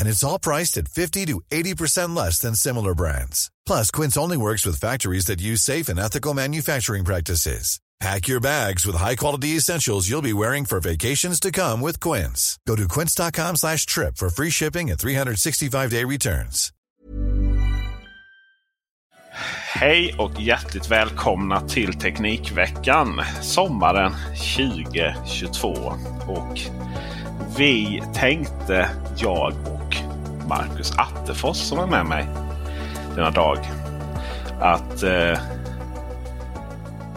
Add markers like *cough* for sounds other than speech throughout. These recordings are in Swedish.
And it's all priced at 50 to 80% less than similar brands. Plus, Quince only works with factories that use safe and ethical manufacturing practices. Pack your bags with high-quality essentials you'll be wearing for vacations to come with Quince. Go to quince.com slash trip for free shipping and 365-day returns. Hej och hjärtligt välkomna till Teknikveckan sommaren 2022. Och vi tänkte, jag och Marcus Attefors som är med mig denna dag, att eh,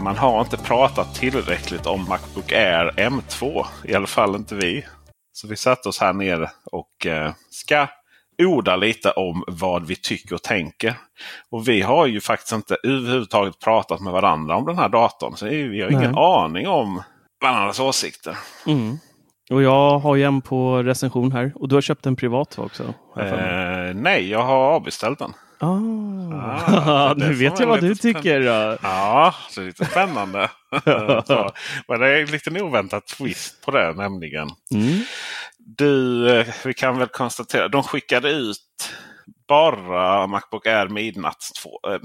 man har inte pratat tillräckligt om Macbook Air M2. I alla fall inte vi. Så vi satte oss här nere och eh, ska orda lite om vad vi tycker och tänker. Och vi har ju faktiskt inte överhuvudtaget pratat med varandra om den här datorn. Så vi har ingen Nej. aning om varandras åsikter. Mm. Och jag har ju en på recension här. Och du har köpt en privat också? Eh, nej, jag har avbeställt den. Ah. Ah, *laughs* det nu vet jag vad du lite tycker. Då. Ja, det är lite spännande. *laughs* *laughs* Så, Men det är en liten oväntad twist på det nämligen. Mm. Du, eh, vi kan väl konstatera. De skickade ut bara Macbook Air Midnatts 2. Eh,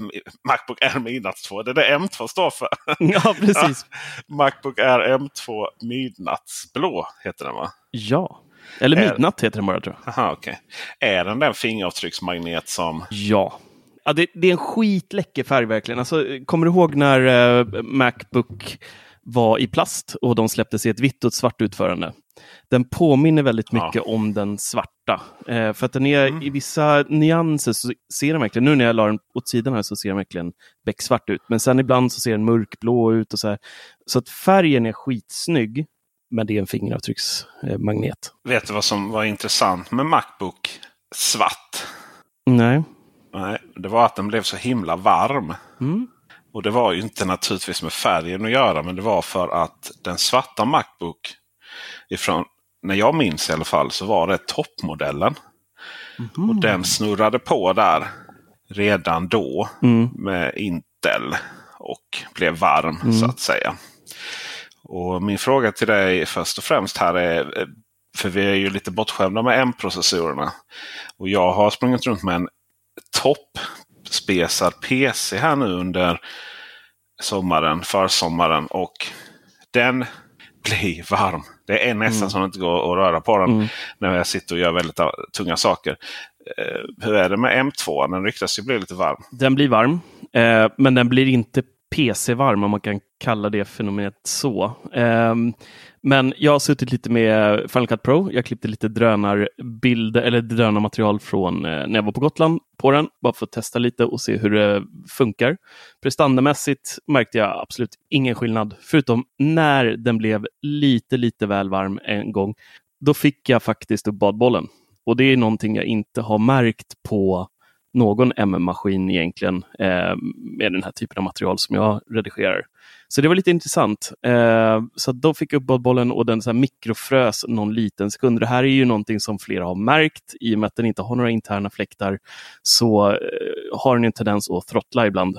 Macbook Air Midnatts 2. Det är det M2 står för. *laughs* Ja, precis. *laughs* Macbook Air M2 Midnattsblå heter den va? Ja. Eller Är- midnatt heter den bara tror jag. Aha, okej. Är den den fingeravtrycksmagnet som... Ja. ja det, det är en skitläcker färg verkligen. Alltså, kommer du ihåg när eh, Macbook var i plast och de släpptes i ett vitt och ett svart utförande? Den påminner väldigt Ja. mycket om den svarta. Eh, för att den är i vissa nyanser så ser den verkligen, nu när jag la den åt sidan här så ser den verkligen becksvart ut. Men sen ibland så ser den mörkblå ut och så här. Så att färgen är skitsnygg. Men det är en fingeravtrycksmagnet. Vet du vad som var intressant med Macbook svart? Nej. Nej, det var att den blev så himla varm. Mm. Och det var ju inte naturligtvis med färgen att göra. Men det var för att den svarta Macbook. Ifrån, när jag minns i alla fall så var det toppmodellen. Och den snurrade på där redan då Mm. med Intel. Och blev varm så att säga. Och min fråga till dig först och främst här är. För vi är ju lite bortskämda med M-processorerna. Och jag har sprungit runt med en toppspesad PC här nu under sommaren, försommaren. Och den blir varm. Det är nästan så att det inte går att röra på den när jag sitter och gör väldigt tunga saker. Eh, hur är det med M2? Den ryktas ju bli lite varm. Den blir varm, eh, men den blir inte PC-varm om man kan kalla det fenomenet så. Um, men jag har suttit lite med Final Cut Pro. Jag klippte lite drönarbilder eller drönarmaterial från eh, när jag var på Gotland på den, bara för att testa lite och se hur det funkar. Prestandamässigt märkte jag absolut ingen skillnad, förutom när den blev lite, lite väl varm en gång. Då fick jag faktiskt upp badbollen. Och det är någonting jag inte har märkt på någon MM-maskin egentligen eh, med den här typen av material som jag redigerar. Så det var lite intressant. Eh, så då fick jag upp bollen och den så här mikrofrös någon liten sekund. Det här är ju någonting som flera har märkt i och med att den inte har några interna fläktar så eh, har den en tendens att throttla ibland,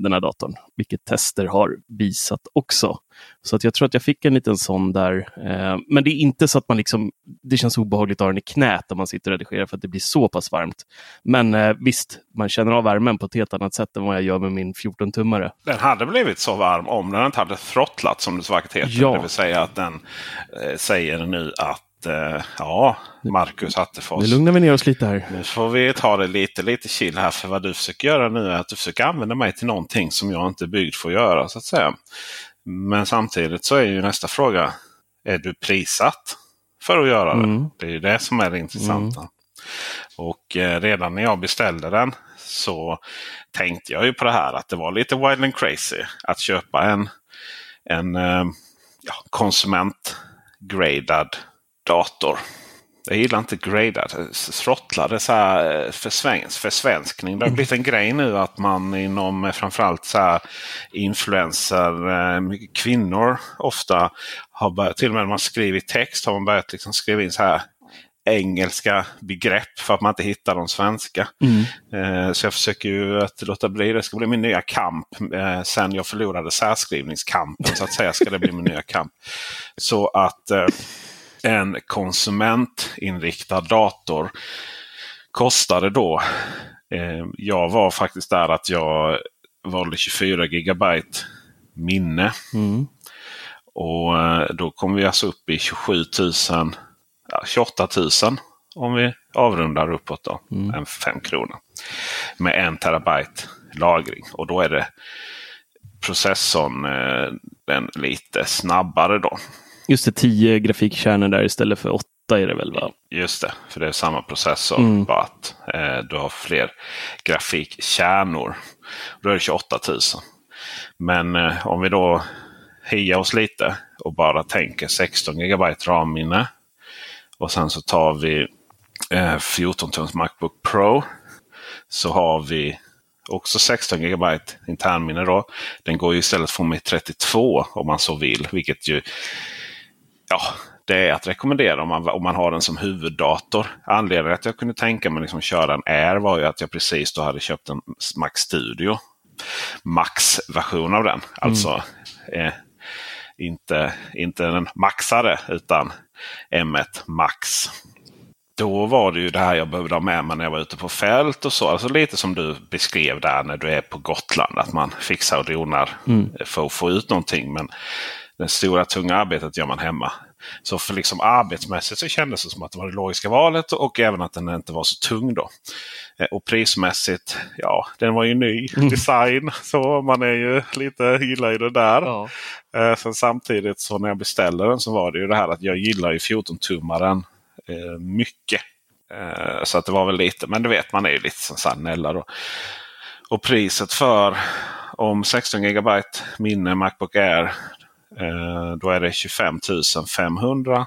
den här datorn, vilket tester har visat också. Så att jag tror att jag fick en liten sån där. Eh, men det är inte så att man liksom, det känns obehagligt att ha den i knät när man sitter och redigerar för att det blir så pass varmt. Men eh, visst, man känner av värmen på ett helt annat sätt än vad jag gör med min 14-tummare. Den hade blivit så varm om den inte hade throttlat som det så vackert heter. Ja. Det vill säga att den eh, säger nu att eh, ja, Marcus Attefors. Nu lugnar vi ner oss lite här. Nu får vi ta det lite, lite chill här. För vad du försöker göra nu är att du försöker använda mig till någonting som jag inte är byggd för att göra. så att säga. Men samtidigt så är ju nästa fråga. Är du prissatt för att göra det? Mm. Det är ju det som är det intressanta. Och eh, redan när jag beställde den så tänkte jag ju på det här att det var lite wild and crazy att köpa en, en eh, ja, konsumentgradad dator. Jag gillar inte gradad. Throttlade så här eh, försvensk, försvenskning. Det har blivit en grej nu att man inom eh, framförallt så här influencer, eh, kvinnor ofta har börjat, till och med när man skriver text har man börjat liksom skriva in så här engelska begrepp för att man inte hittar de svenska. Eh, så jag försöker ju att låta bli. Det ska bli min nya kamp. Sen jag förlorade särskrivningskampen så att säga ska det bli min nya kamp. Så att en konsumentinriktad dator kostade då. Eh, jag var faktiskt där att jag valde 24 gigabyte minne. Mm. Och eh, då kom vi alltså upp i 27 000, ja, 28 000 om vi avrundar uppåt då. En 5 kronor. Med en terabyte lagring. Och då är det processorn eh, den lite snabbare då. Just det, 10 grafikkärnor där istället för 8 är det väl? va? Just det, för det är samma processor. Mm. Bara att eh, du har fler grafikkärnor. Då är det 28 000. Men eh, om vi då hejar oss lite och bara tänker 16 GB RAM-minne. Och sen så tar vi eh, 14 tums Macbook Pro. Så har vi också 16 GB internminne. Då. Den går ju istället från med 32 om man så vill. Vilket ju ja, det är att rekommendera om man, om man har den som huvuddator. Anledningen att jag kunde tänka mig liksom köra en Air var ju att jag precis då hade köpt en Mac Studio. Max-version av den. Alltså eh, inte, inte en maxare utan M1 Max. Då var det ju det här jag behövde ha med mig när jag var ute på fält och så. Alltså lite som du beskrev där när du är på Gotland. Att man fixar och donar för att få ut någonting. Men det stora tunga arbetet gör man hemma. Så för liksom arbetsmässigt så kändes det som att det var det logiska valet och även att den inte var så tung. då. Eh, Och prismässigt, ja, den var ju ny design. Så man är ju lite gillar ju det där. Ja. Eh, sen samtidigt så när jag beställde den så var det ju det här att jag gillar ju 14-tummaren eh, mycket. Så att det var väl lite, men du vet man är ju lite som Sanella då. Och priset för om 16 GB minne Macbook Air. Eh, då är det 25 500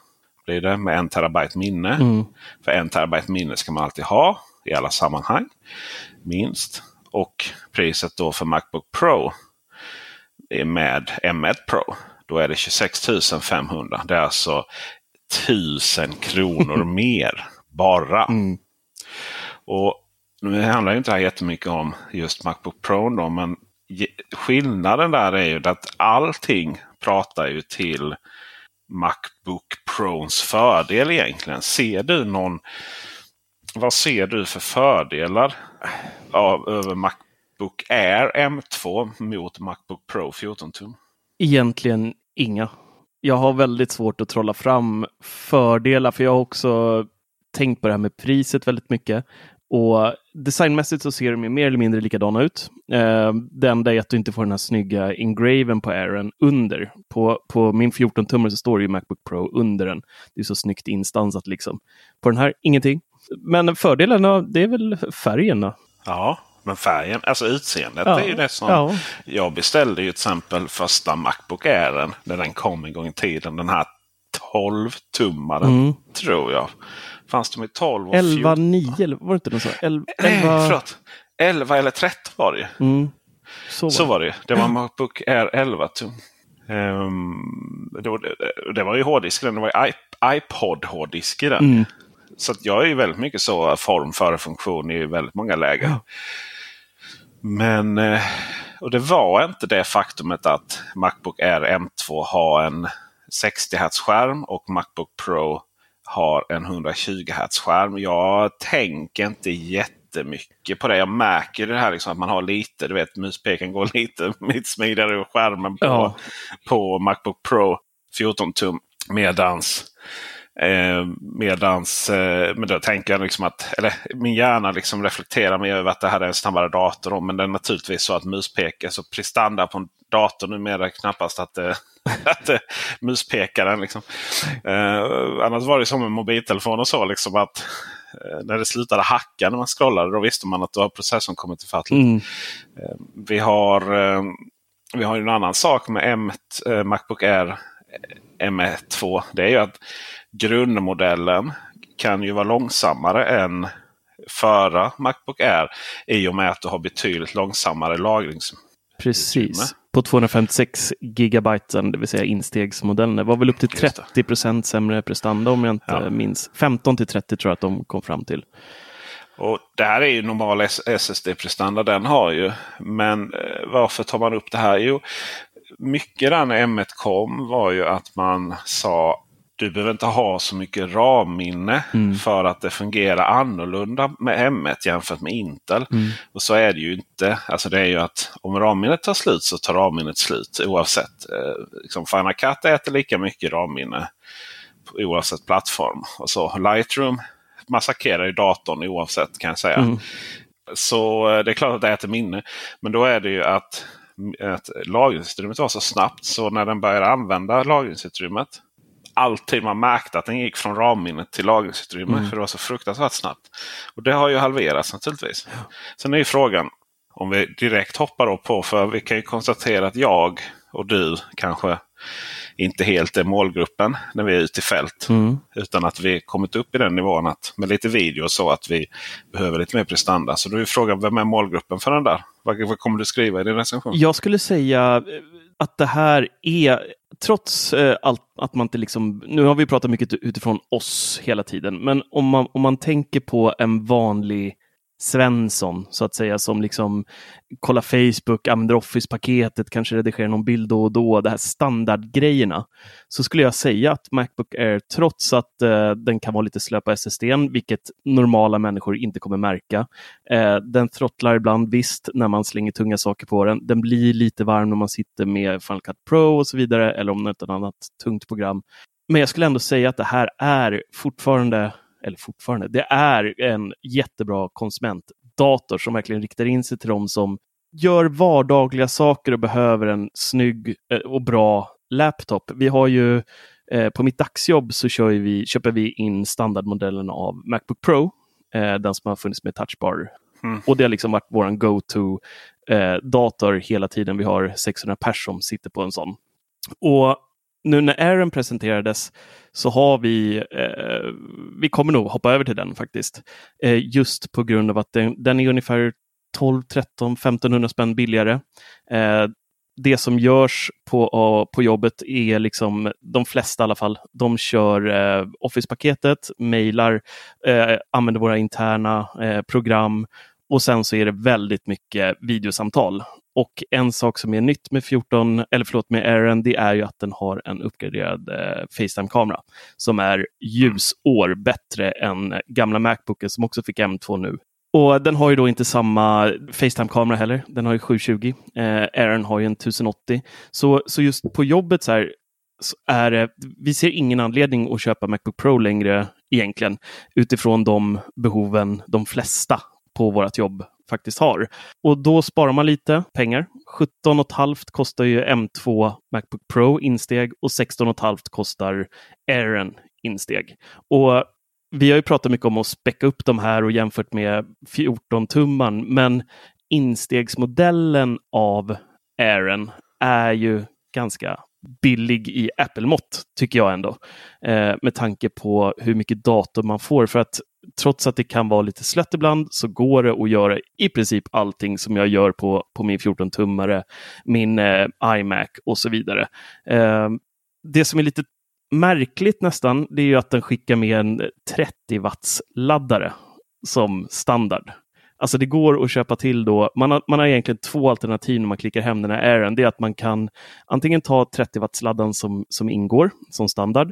blir det med en terabyte minne. Mm. För en terabyte minne ska man alltid ha i alla sammanhang. Minst. Och priset då för Macbook Pro med M1 Pro. Då är det 26 500. Det är alltså 1000 kronor *laughs* mer bara. Mm. Och Nu handlar ju inte det här jättemycket om just Macbook Pro. Då, men skillnaden där är ju att allting pratar ju till Macbook Pros fördel egentligen. Ser du någon... Vad ser du för fördelar av, över Macbook Air M2 mot Macbook Pro 14 tum? Egentligen inga. Jag har väldigt svårt att trolla fram fördelar, för jag har också tänkt på det här med priset väldigt mycket. Och designmässigt så ser de ju mer eller mindre likadana ut. Eh, det enda är att du inte får den här snygga engraven på Airen under. På, på min 14-tummare så står det ju Macbook Pro under den. Det är så snyggt instansat liksom. På den här, ingenting. Men fördelarna, det är väl färgerna. Ja, men färgen, alltså utseendet Ja, är ju det som... ja. Jag beställde ju till exempel första Macbook Airen när den kom en gång i tiden. Den här 12-tummaren Mm. tror jag. Fanns de i 12 och 11, 14? 9 eller var det inte något så? 11, Nej, förlåt. 11 eller 13 var det. Mm. Så var Så det. var det. Det var Macbook Air 11 tum. Ehm, det, var, det, var ju hårddisk den. Det var ju iP- iPod hårddisk i den. Mm. Så jag är ju väldigt mycket så form före funktion i väldigt många lägen. Men eh, och det var inte det faktumet att Macbook Air M2 har en 60 Hz skärm och Macbook Pro har en 120 Hz skärm. Jag tänker inte jättemycket på det. Jag märker det här liksom att man har lite, du vet muspekaren går *laughs* lite smidigare ur skärmen på, Ja. på Macbook Pro 14 tum. Medans Eh, medans, eh, men då tänker jag liksom att, eller min hjärna liksom reflekterar mer över att det här är en snabbare dator. Då, men det är naturligtvis så att muspekare, så prestanda på en dator numera knappast att, eh, *laughs* att eh, muspekaren. Liksom. Annars var det som med mobiltelefon och så. Liksom att när det slutade hacka när man scrollade då visste man att då har processorn kommit ifatt. Mm. Vi har vi har en annan sak med M1, Macbook Air M1 Det är ju att grundmodellen kan ju vara långsammare än förra Macbook Air. I och med att du har betydligt långsammare lagrings Precis. På 256 gigabyte, det vill säga instegsmodellen. Det var väl upp till 30 procent sämre prestanda om jag inte ja. minns. 15 till 30 tror jag att de kom fram till. Och Det här är ju normal SSD-prestanda den har ju. Men eh, varför tar man upp det här? Jo, mycket när M1 kom var ju att man sa du behöver inte ha så mycket RAM-minne mm. för att det fungerar annorlunda med M1 jämfört med Intel. Mm. Och så är det ju inte. Alltså det är ju att om RAM-minnet tar slut så tar RAM-minnet slut oavsett. Eh, liksom Final Cut äter lika mycket RAM-minne oavsett plattform. Och så Lightroom massakrerar ju datorn oavsett kan jag säga. Mm. Så eh, det är klart att det äter minne. Men då är det ju att, att lagringsutrymmet var så snabbt så när den börjar använda lagringsutrymmet alltid man märkte att den gick från RAM-minnet till lagringsutrymme. Mm. För det var så fruktansvärt snabbt. Och Det har ju halverats naturligtvis. Sen är ju frågan om vi direkt hoppar då på. För vi kan ju konstatera att jag och du kanske inte helt är målgruppen när vi är ute i fält. Mm. Utan att vi kommit upp i den nivån att med lite video och så att vi behöver lite mer prestanda. Så då är frågan, vem är målgruppen för den där? Vad, vad kommer du skriva i din recension? Jag skulle säga att det här är, trots eh, allt att man inte liksom, nu har vi pratat mycket utifrån oss hela tiden, men om man, om man tänker på en vanlig Svensson, så att säga, som liksom kollar Facebook, ah, använder Office-paketet, kanske redigerar någon bild då och då, de här standardgrejerna, så skulle jag säga att Macbook Air, trots att eh, den kan vara lite slö på SSD, vilket normala människor inte kommer märka, eh, den throttlar ibland, visst, när man slänger tunga saker på den. Den blir lite varm när man sitter med Final Cut Pro och så vidare, eller om något annat tungt program. Men jag skulle ändå säga att det här är fortfarande eller fortfarande, det är en jättebra konsumentdator som verkligen riktar in sig till dem som gör vardagliga saker och behöver en snygg eh, och bra laptop. Vi har ju eh, på mitt dagsjobb så kör vi, köper vi in standardmodellen av Macbook Pro, eh, den som har funnits med touchbar. Mm. Och det har liksom varit vår go-to dator hela tiden. Vi har 600 pers som sitter på en sån. Och nu när Aaron presenterades så har vi, eh, vi kommer nog hoppa över till den faktiskt. Eh, just på grund av att den, den är ungefär 12, 13, 1500 spänn billigare. Eh, det som görs på, på jobbet är liksom, de flesta i alla fall, de kör eh, Office-paketet, mejlar, eh, använder våra interna eh, program och sen så är det väldigt mycket videosamtal. Och en sak som är nytt med 14, eller förlåt med Airen, det är ju att den har en uppgraderad eh, Facetime-kamera som är ljusår bättre än gamla Macbooken som också fick M2 nu. Och den har ju då inte samma Facetime-kamera heller. Den har ju 720. Eh, Airen har ju en 1080. Så, så just på jobbet så här, så är det, vi ser ingen anledning att köpa Macbook Pro längre egentligen utifrån de behoven de flesta på vårt jobb faktiskt har. Och då sparar man lite pengar. 17,5 kostar ju M2 Macbook Pro insteg och 16,5 kostar Airen insteg. Och vi har ju pratat mycket om att späcka upp de här och jämfört med 14-tumman, men instegsmodellen av Airen är ju ganska billig i Apple-mått, tycker jag ändå. Eh, med tanke på hur mycket dator man får. För att trots att det kan vara lite slött ibland så går det att göra i princip allting som jag gör på, på min 14-tummare, min eh, iMac och så vidare. Eh, det som är lite märkligt nästan, det är ju att den skickar med en 30 watts laddare som standard. Alltså det går att köpa till då, man har, man har egentligen två alternativ när man klickar hem den här Airen. Det är att man kan antingen ta 30 watt sladden som, som ingår som standard.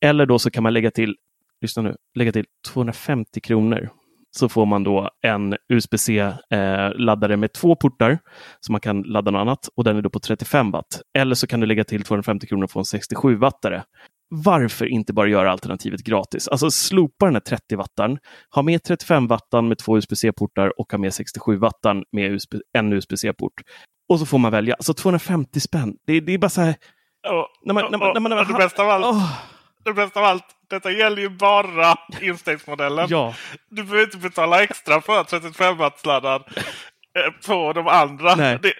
Eller då så kan man lägga till, lyssna nu, lägga till 250 kronor så får man då en USB-C-laddare eh, med två portar så man kan ladda något annat och den är då på 35 watt. Eller så kan du lägga till 250 kronor och få en 67 wattare. Varför inte bara göra alternativet gratis? Alltså slopa den här 30 wattan, ha med 35 wattan med två USB-C-portar och ha med 67 wattan med USB, en USB-C-port. Och så får man välja. Alltså 250 spänn. Det, det är bara så här... det bästa av allt. Det bästa av allt. Detta gäller ju bara instegsmodellen. ja. Du behöver inte betala extra för 35 wattsladdaren eh, på de andra. Nej. Det,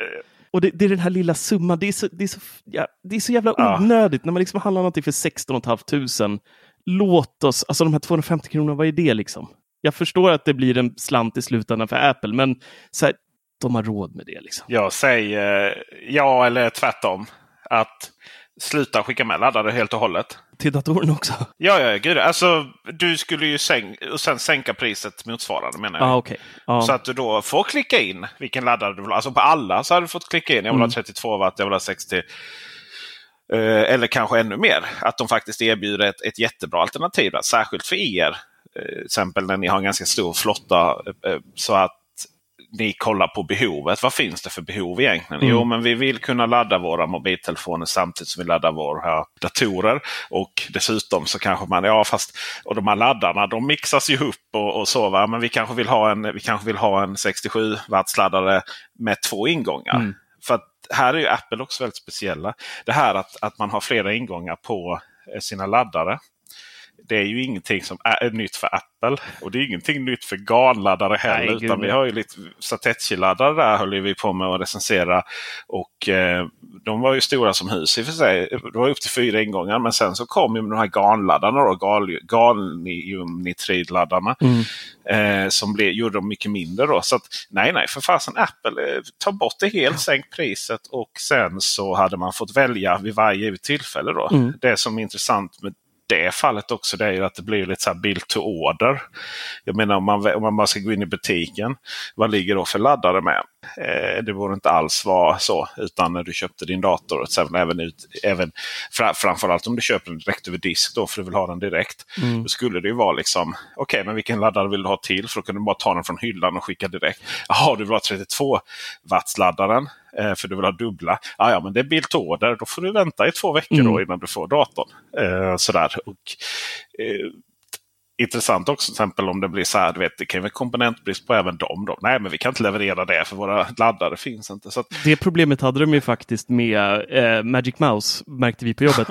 och det, det, är den här lilla summan. Det är så, det är så, ja, det är så jävla ja. onödigt när man liksom handlar någonting för 16 500. Låt oss, alltså de här 250 kronorna, vad är det liksom? Jag förstår att det blir en slant i slutändan för Apple, men så här, de har råd med det. Liksom. Jag säger ja eller tvärtom. Att sluta skicka med laddare helt och hållet. Till datorn också? Ja, ja gud. Alltså, du skulle ju sänk och sen sänka priset motsvarande menar jag. Ah, okay. ah. Så att du då får klicka in vilken laddare du vill ha. Alltså på alla så har du fått klicka in. Jag vill ha 32 mm. watt, jag vill ha 60. Eh, eller kanske ännu mer. Att de faktiskt erbjuder ett, ett jättebra alternativ. Särskilt för er. Eh, till exempel när ni har en ganska stor flotta. Eh, så att ni kollar på behovet. Vad finns det för behov egentligen? Mm. Jo, men vi vill kunna ladda våra mobiltelefoner samtidigt som vi laddar våra datorer. Och dessutom så kanske man, ja fast och de här laddarna de mixas ju upp och, och så. Va? Men vi kanske vill ha en, vi kanske vill ha en 67 watts laddare med två ingångar. Mm. För här är ju Apple också väldigt speciella. Det här att, att man har flera ingångar på eh, sina laddare det är ju ingenting som är nytt för Apple. Och det är ingenting nytt för GAN-laddare heller. Nej, utan vi har ju lite Satechi-laddare där höll vi på med att recensera. Och eh, de var ju stora som hus i och för sig. Det var upp till fyra ingångar. Men sen så kom ju de här GAN-laddarna. Galniumnitridladdarna. Mm. Eh, som blev, gjorde dem mycket mindre. Då. Så att, nej, nej, för fasen Apple eh, ta bort det helt, sänk priset och sen så hade man fått välja vid varje tillfälle. Då. Mm. Det som är intressant med det fallet också det är ju att det blir lite så här build to order. Jag menar om man, om man bara ska gå in i butiken. Vad ligger då för laddare med? Eh, det borde inte alls vara så. Utan när du köpte din dator. Även, ut, även, framförallt om du köper den direkt över disk då för du vill ha den direkt. Mm. Då skulle det ju vara liksom. Okej, okay, men vilken laddare vill du ha till? För då kan du bara ta den från hyllan och skicka direkt. Jaha, du vill ha 32 watts laddaren eh, för du vill ha dubbla. Ah, ja, men det är bild order. Då får du vänta i två veckor mm. då innan du får datorn. Eh, sådär. Och, eh, intressant också till exempel om det blir så här. Du vet, det kan vara komponentbrist på även dem. Då. Nej, men vi kan inte leverera det för våra laddare finns inte. Så att... Det problemet hade de ju faktiskt med eh, Magic Mouse märkte vi på jobbet.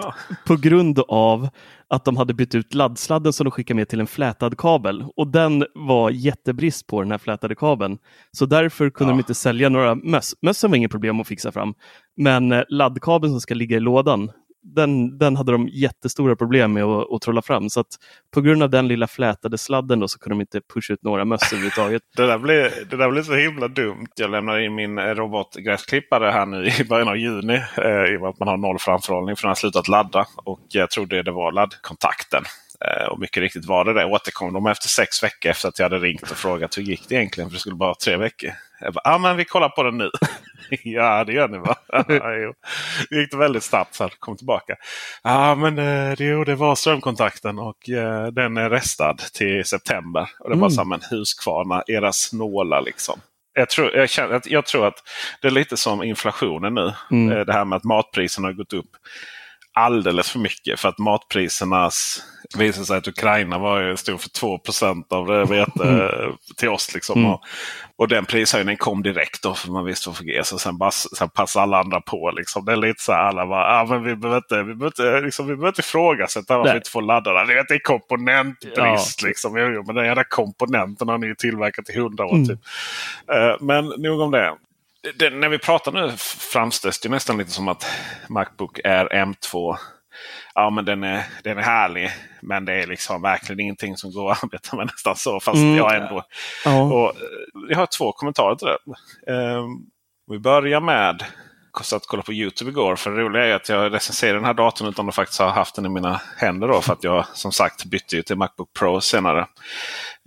på grund av att de hade bytt ut laddsladden som de skickade med till en flätad kabel. Och den var jättebrist på den här flätade kabeln. Så därför kunde ja. de inte sälja några möss. Mössen var inget problem att fixa fram. Men eh, laddkabeln som ska ligga i lådan, den, den hade de jättestora problem med att, att trolla fram. Så att på grund av den lilla flätade sladden då, så kunde de inte pusha ut några möss överhuvudtaget. *laughs* det, där blev, det där blev så himla dumt. Jag lämnade in min eh, robotgräsklippare här nu i början av juni. Eh, I och med att man har noll framförhållning för den har slutat ladda. Och jag trodde det var laddkontakten. Eh, och mycket riktigt var det det. Återkom de efter sex veckor efter att jag hade ringt och frågat hur gick det egentligen. För det skulle bara vara tre veckor. Jag bara, ah, men vi kollar på den nu. *laughs* *laughs* ja, det gör ni va? det gick väldigt snabbt så att kom tillbaka. Ja, ah, men eh, det, det var strömkontakten och eh, den är restad till september. Och det mm. var som en huskvarna, era snåla liksom. Jag tror, jag, känner, jag tror att det är lite som inflationen nu. Mm. Eh, det här med att matpriserna har gått upp alldeles för mycket. För att matprisernas visade sig att Ukraina var, stod för 2 av det vete mm. till oss. Liksom. Mm. Och, och, den prishöjningen kom direkt då för man visste vad för och sen, sen passade alla andra på. Liksom. Det är lite så här, alla bara, ah, men vi behöver inte, vi behöver inte, liksom, vi behöver inte ifrågasätta varför vi inte får ladda den. Det är komponentbrist. Ja. Liksom. Jo, jo, men den jävla komponenten har ni tillverkat i hundra år. Mm. Typ. Uh, men nog om det det, när vi pratar nu framställs det nästan lite som att Macbook Air M2 Ja men den är, den är härlig. Men det är liksom verkligen ingenting som går att arbeta med nästan så. Fast mm. jag ändå. Ja. Och, eh, jag har två kommentarer till det. Um, vi börjar med satt och kollade på Youtube igår. För det roliga är att jag recenserar den här datorn utan att faktiskt ha haft den i mina händer. Då, för att jag som sagt bytte till Macbook Pro senare.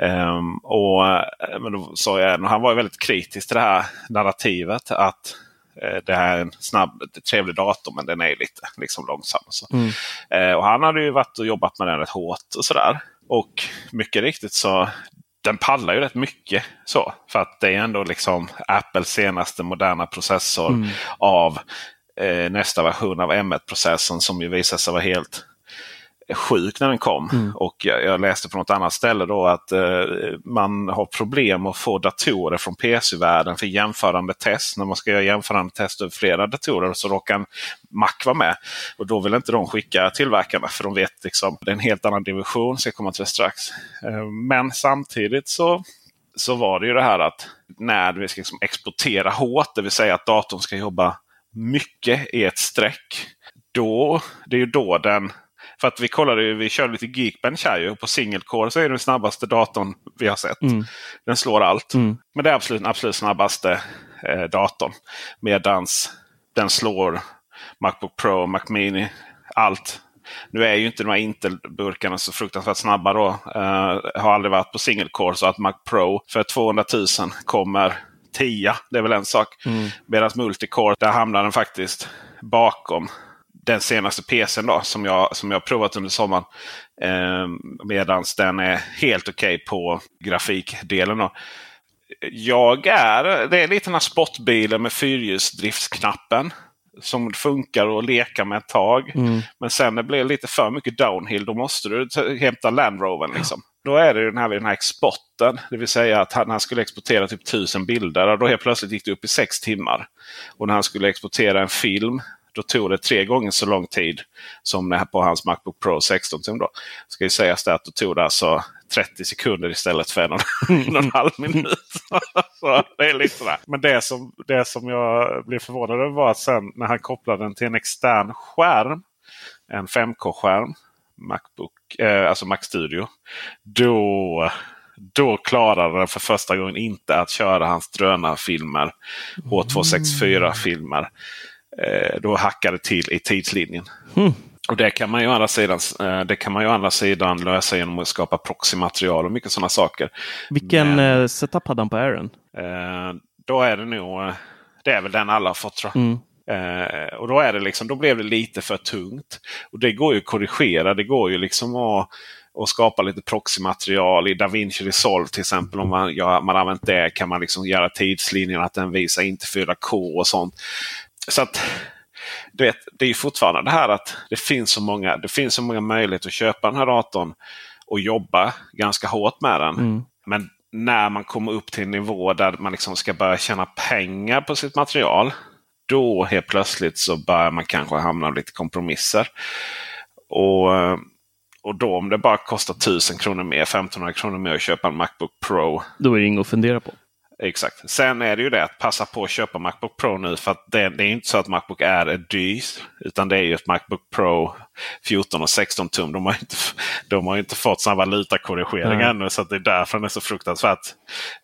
Um, och, eh, men då sa jag, han var väldigt kritisk till det här narrativet. att det här är en snabb, trevlig dator men den är lite liksom, långsam. Och, så. Mm. Uh, och han hade ju varit och jobbat med den rätt hårt och sådär. Och mycket riktigt så den pallar ju rätt mycket. så För att det är ändå liksom Apples senaste moderna processor mm. av eh, nästa version av M1-processorn som ju visar sig vara helt sjuk när den kom. Mm. Och jag, jag, läste på något annat ställe då att eh, man har problem att få datorer från PC-världen för jämförande test. När man ska göra jämförande test över flera datorer så råkar en Mac vara med. Och då vill inte de skicka tillverkarna för de vet liksom det är en helt annan division. Ska komma till strax. Eh, men samtidigt så så var det ju det här att när vi ska liksom exportera hårt, det vill säga att datorn ska jobba mycket i ett streck. Då, det är ju då den för att vi kollade, vi körde lite Geekbench här ju. På single core så är det den snabbaste datorn vi har sett. Mm. Den slår allt. Mm. Men det är absolut den absolut snabbaste eh, datorn. Medans den slår Macbook Pro, Mac Mini, allt. Nu är ju inte de här Intel-burkarna så fruktansvärt snabba då. Uh, har aldrig varit på single core så att Mac Pro för 200 000 kommer 10. Det är väl en sak. Mm. Medan Multicore, där hamnar den faktiskt bakom den senaste PCn då, som jag, som jag provat under sommaren. Eh, Medan den är helt okej okay på grafikdelen. Då. Jag är, det är lite den här sportbilen med fyrhjulsdriftsknappen. Som funkar att leka med ett tag. Mm. Men sen när det blir lite för mycket downhill då måste du hämta Land Rovern. Liksom. Då är det den här, den här exporten. Det vill säga att han, han skulle exportera typ tusen bilder. Och då helt plötsligt gick det upp i sex timmar. Och när han skulle exportera en film då tog det tre gånger så lång tid som på hans Macbook Pro 16 tum. Då. Ska ju sägas det att då tog det alltså 30 sekunder istället för en och en halv *laughs* minut. *laughs* så det är lite sådär. Men det som, det som jag blev förvånad över var att sen när han kopplade den till en extern skärm. En 5K-skärm. Macbook, eh, alltså Mac Studio. Då, då klarade den för första gången inte att köra hans drönarfilmer. H264-filmer eh, då hackar det till i tidslinjen. Mm. Och det kan man ju andra sidan, eh, det kan man ju andra sidan lösa genom att skapa proxymaterial och mycket sådana saker. Vilken Men, eh, setup hade han på Aaron? Eh, då är det nog, det är väl den alla har fått tror jag. Mm. Eh, och då, är det liksom, då blev det lite för tungt. Och Det går ju att korrigera. Det går ju liksom att, att skapa lite proxymaterial i DaVinci Resolve till exempel. Om man, ja, man använt det kan man liksom göra tidslinjen att den visar inte 4K och sånt. Så att du vet, det är fortfarande det här att det finns så många, det finns så många möjligheter att köpa den här datorn och jobba ganska hårt med den. Mm. Men när man kommer upp till en nivå där man liksom ska börja tjäna pengar på sitt material. Då helt plötsligt så börjar man kanske hamna i lite kompromisser. Och, och då om det bara kostar 1000 kronor mer, 1500 kronor mer att köpa en Macbook Pro. Då är det inget att fundera på. Exakt. Sen är det ju det att passa på att köpa Macbook Pro nu. För att det, det är inte så att Macbook Air är dyrt. Utan det är ju ett Macbook Pro 14 och 16 tum. De har inte, *laughs* de har inte fått samma valutakorrigering mm. ännu. Så det är därför den är så fruktansvärt.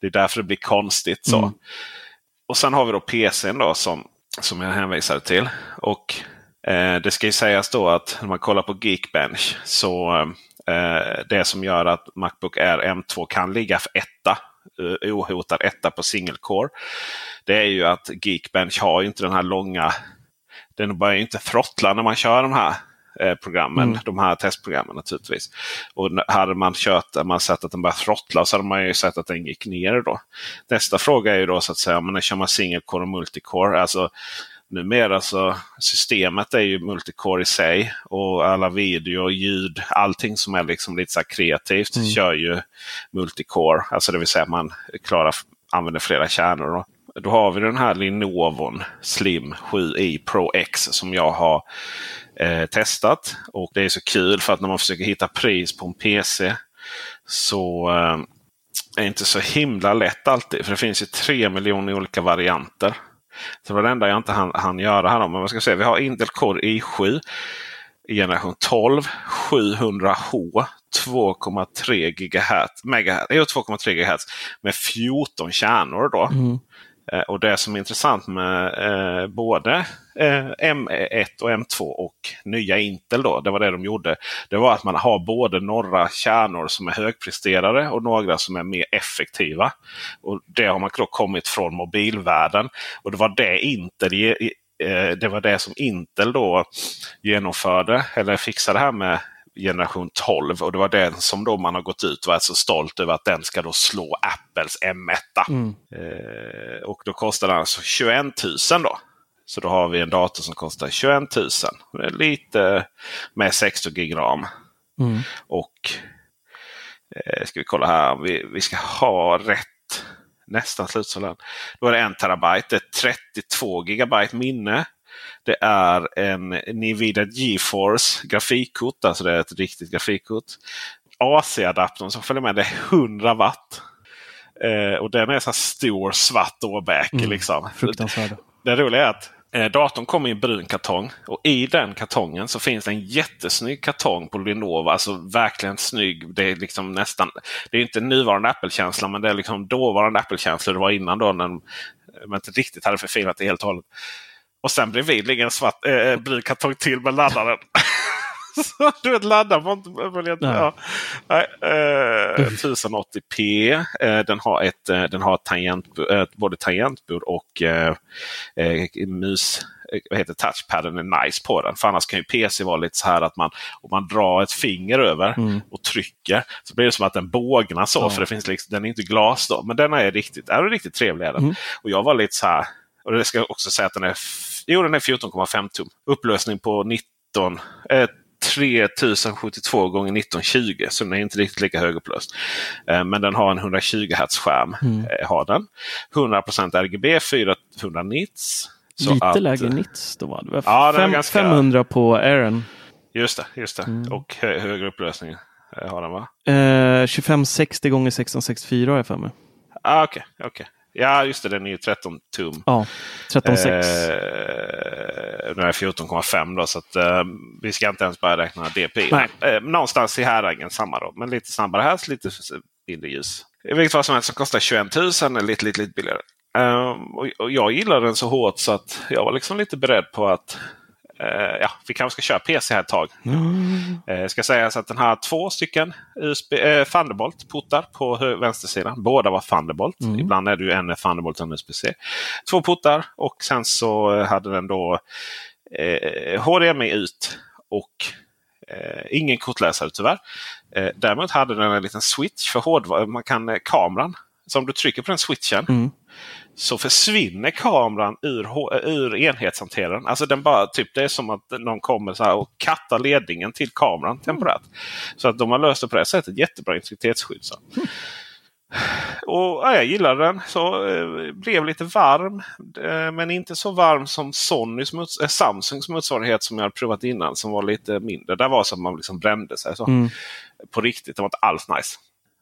Det är därför det blir konstigt. så. Mm. Och sen har vi då PCn då som, som jag hänvisade till. Och eh, Det ska ju sägas då att när man kollar på Geekbench så eh, det som gör att Macbook Air M2 kan ligga för etta uh, ohotad etta på single core. Det är ju att Geekbench har inte den här långa... Den börjar inte throttla när man kör de här eh, programmen, mm. de här testprogrammen naturligtvis. Och hade man kört, man sett att den började throttla så hade man ju sett att den gick ner. då. Nästa fråga är ju då så att säga, men när kör man single core och multicore? Alltså, numera så systemet är ju multicore i sig. Och alla video, ljud, allting som är liksom lite så kreativt mm. kör ju multicore. Alltså det vill säga att man klarar, använder flera kärnor. Då. då har vi den här Lenovo Slim 7i Pro X som jag har eh, testat. Och det är så kul för att när man försöker hitta pris på en PC så eh, är inte så himla lätt alltid. För det finns ju tre miljoner olika varianter. Så det var det enda jag inte hann, hann göra här. Men vad ska säga, vi har Intel Core i7 i generation 12 700H 2,3 GHz, megahertz, 2,3 GHz med 14 kärnor. Då. Mm. Eh, och det som är intressant med eh, både M1 och M2 och nya Intel, då, det var det de gjorde. Det var att man har både några kärnor som är högpresterade och några som är mer effektiva. Och Det har man då kommit från mobilvärlden. Och det var det Intel eh, det var det som Intel då genomförde eller fixade här med generation 12 och det var den som då man har gått ut och är så stolt över att den ska då slå Apples M1. Mm. Eh, och då kostar den alltså 21 000 då. Så då har vi en dator som kostar 21 000. Lite med 16 gig ram. Mm. Och eh, ska vi kolla här. Vi, vi ska ha rätt nästan slutsåld. Då är det en terabyte. Det är 32 gigabyte minne. Det är en Nvidia GeForce grafikkort. Alltså det är ett riktigt grafikkort. AC-adaptern som följer med det är 100 watt. Eh, och den är så stor svart åbäke. Mm. Liksom. Fruktansvärd. Det roliga är att eh, datorn kommer i en brun kartong. Och i den kartongen så finns det en jättesnygg kartong på Lenovo. Alltså verkligen snygg. Det är liksom nästan... Det är inte nuvarande Apple-känsla men det är liksom dåvarande Apple-känsla det var innan då. När man inte riktigt hade förfinat det helt och hållet. Och sen bredvid ligger en svart, eh, eh brun kartong till med laddaren. Så, du vet ladda var inte... Nej. ja. Nej, eh, 1080p. Eh, den har, ett, eh, den har tangent, eh, både tangentbord och eh, eh, mus. Vad heter touchpaden är nice på den. För annars kan ju PC vara lite så här att man om man drar ett finger över Mm. och trycker så blir det som att den bågnar så. Ja. För det finns liksom, den är inte glas då. Men den är riktigt, är riktigt trevlig. Mm. Och jag var lite så här. Och det ska jag också säga att den är, jo, den är 14,5 tum. Upplösning på 19, eh, 3072 gånger 1920 så den är inte riktigt lika högupplöst. Eh, men den har en 120 Hz skärm. Mm. Eh, har den. 100% RGB, 400 nits. Lite att, lägre nits då? Det var Ja, det var fem, ganska- 500 på Aaron. Just det, just det. Mm. Och hö högre upplösning eh, har den va? Eh, 2560 gånger 1664 har jag för mig. Ah, Okej, okej. Ja, just det. Den är ju 13 tum. Ja, 13,6. Eh, nu är det 14,5 då så att, eh, vi ska inte ens börja räkna DPI. Eh, någonstans i häraden samma då. Men lite snabbare här, lite mindre ljus. I vilket fall som helst så kostar 21 000, eller lite, lite, lite billigare. Eh, och, och jag gillar den så hårt så att jag var liksom lite beredd på att ja, vi kanske ska köra PC här ett tag. Mm. Eh, ska sägas att den har två stycken USB, eh, Thunderbolt-portar på vänstersidan. Båda var Thunderbolt. Mm. Ibland är det ju en Thunderbolt och en USB-C. Två portar och sen så eh, hade den då eh, HDMI ut och eh, ingen kortläsare tyvärr. Eh, däremot hade den en liten switch för hårdvara. Man kan eh, kameran. Så om du trycker på den switchen Mm. Så försvinner kameran ur, H- ur enhetshanteraren. Alltså den bara, typ, det är som att någon kommer så och kattar ledningen till kameran temporärt. Så att de har löst det på det sättet. Jättebra integritetsskydd. Så. Och, ja, jag gillade den. Så eh, blev lite varm. Eh, men inte så varm som Sonys mots- eh, Samsungs motsvarighet som jag provat innan. Som var lite mindre. Där var det som man liksom brände sig. Så. Mm. På riktigt. Det var inte alls nice.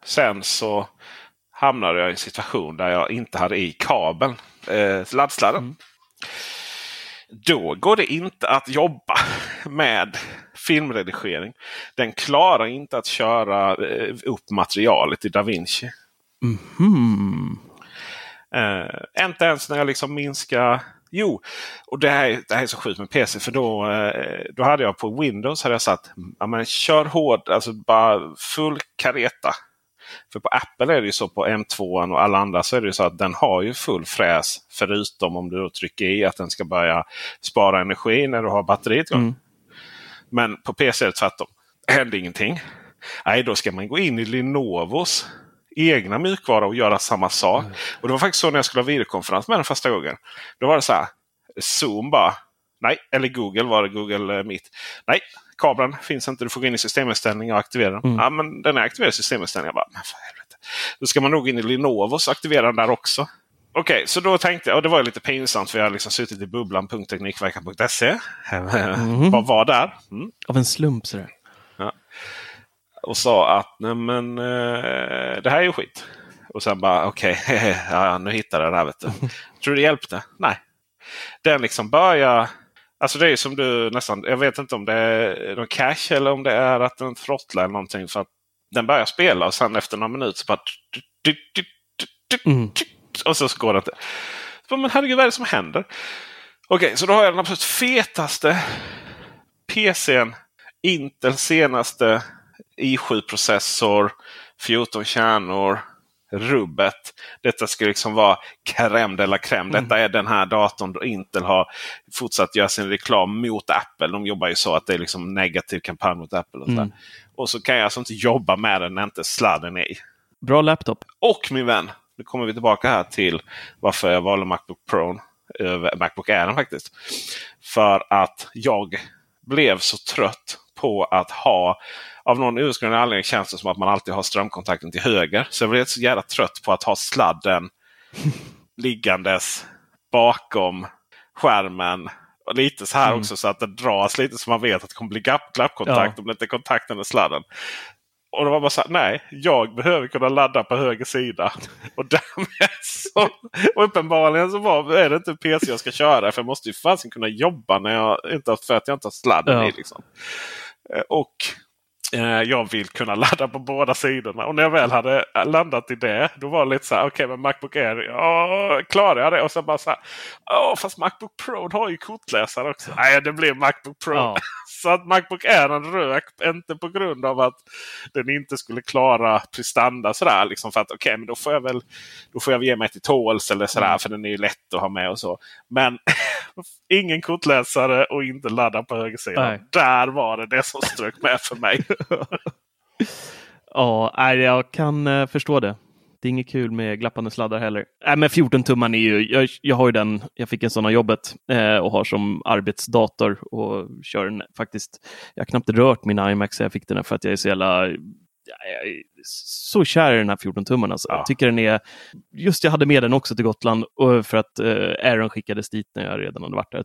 Sen så hamnade jag i en situation där jag inte hade i kabeln. Eh, laddsladden. Då går det inte att jobba *laughs* med filmredigering. Den klarar inte att köra eh, upp materialet i DaVinci. Hmm. Eh, inte ens när jag liksom minskar... Jo, och det här, det här är så sjukt med PC. För då, eh, då hade jag på Windows hade jag satt ja, men kör hård, alltså bara full kareta. För på Apple är det ju så på M2 och alla andra så är det ju så att den har ju full fräs. Förutom om du trycker i att den ska börja spara energi när du har batteriet igång. Mm. Men på PC är det tvärtom. Hände ingenting. Nej, då ska man gå in i Lenovos egna mjukvara och göra samma sak. Och Det var faktiskt så när jag skulle ha videokonferens med den första gången. Då var det så här. Zoom bara. Nej, eller Google var det. Google eh, Meet. Nej, kabeln finns inte. Du får gå in i systeminställningar och aktivera den. Mm. Ja, men den är aktiverad i systeminställningar. Jag bara, men för helvete. Då ska man nog in i Lenovos och aktivera den där också. Okej, så då tänkte jag, och det var lite pinsamt för jag har liksom suttit i bubblan.teknikveckan.se. Bara *laughs* var där. Mm Av en slump sådär. och sa att Nej, men, eh, det här är ju skit. Och sen bara okej, *laughs* ja, nu hittade jag det här. Vet du. *laughs* Tror du det hjälpte? Nej. Den liksom börjar... Alltså det är som du nästan... Jag vet inte om det är någon cache eller om det är att den throttlar eller någonting. För att den börjar spela och sen efter några minuter så bara... Mm. Och så går det inte. Så Men herregud, vad är det som händer? Okej, så då har jag den absolut fetaste PCn. Intels senaste i7-processor, 14 kärnor, rubbet. Detta ska liksom vara crème de la crème. Mm. Detta är den här datorn då Intel har fortsatt göra sin reklam mot Apple. De jobbar ju så att det är liksom negativ kampanj mot Apple. Och, mm. och så kan jag alltså inte jobba med den när inte sladden är i. Bra laptop. Och min vän, nu kommer vi tillbaka här till varför jag valde Macbook Pro över Macbook Air faktiskt. För att jag blev så trött på att ha av någon urskrämd anledning känns det som att man alltid har strömkontakten till höger. Så jag blev så jävla trött på att ha sladden *laughs* liggandes bakom skärmen. Och lite så här mm. också så att det dras lite så man vet att det kommer bli glappkontakt ja. om det inte är kontakten med sladden. Och det var bara så här, nej, jag behöver kunna ladda på höger sida. Och därmed *laughs* så, och uppenbarligen så var, är det inte PC jag ska köra. För jag måste ju fasen kunna jobba när jag inte, för att jag inte har sladden ja. i. Liksom. Eh, och Eh, jag vill kunna *laughs* ladda på båda sidorna. Och när jag väl hade landat i det. Då var det lite så här. Okej, okay, men Macbook Air. Ja, klarar jag det? Och sen bara så här. Åh, fast Macbook Pro har ju kortläsare också. Nej, det blir Macbook Pro. Ja. *laughs* så att Macbook Air rök. Inte på grund av att den inte skulle klara prestanda sådär. Liksom för att okej, okay, men då får jag väl då får jag ge mig till tåls eller sådär. Mm. För den är ju lätt att ha med och så. Men *laughs* ingen kortläsare och inte ladda på högersidan. Där var det det som strök med för mig. *laughs* ja, jag kan eh, förstå det. Det är inget kul med glappande sladdar heller. Äh, men 14 tumman är ju, jag, jag har ju den, jag fick en sån av jobbet eh, och har som arbetsdator och kör den faktiskt. Jag har knappt rört min iMac så jag fick den för att jag är så jävla jag är så kär i den här 14-tummen. Alltså. Ja. Jag tycker den är... Just jag hade med den också till Gotland för att eh, Aaron skickades dit när jag redan hade varit där.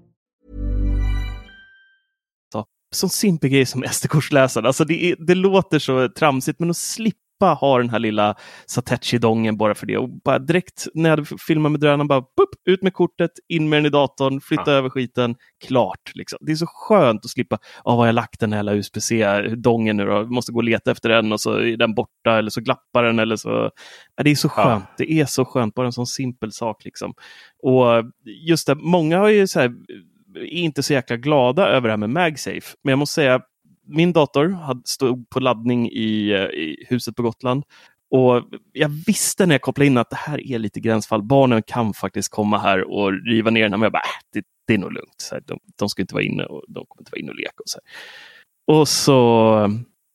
Så, sån simpel grej som SD-kortsläsaren. Alltså det, det låter så tramsigt, men att slippa ha den här lilla Satechi-dongen bara för det. Och bara direkt när jag hade filmat med drönaren, bara pup, ut med kortet, in med den i datorn, flytta ja. över skiten, klart. Liksom. Det är så skönt att slippa, ja, var har jag lagt den här USB-C-dongen nu då? Måste gå och leta efter den och så är den borta eller så glappar den eller så. Ja, det är så skönt. Ja. Det är så skönt, bara en sån simpel sak liksom. Och just det, många har ju så här, är inte så jäkla glada över det här med MagSafe. Men jag måste säga, min dator stod på laddning i, eh, i huset på Gotland. Och Jag visste när jag kopplade in att det här är lite gränsfall. Barnen kan faktiskt komma här och riva ner den. Men jag bara, äh, det, det är nog lugnt. Så här, de, de, ska inte vara inne och de kommer inte vara inne och leka. Och så, här. och så eh,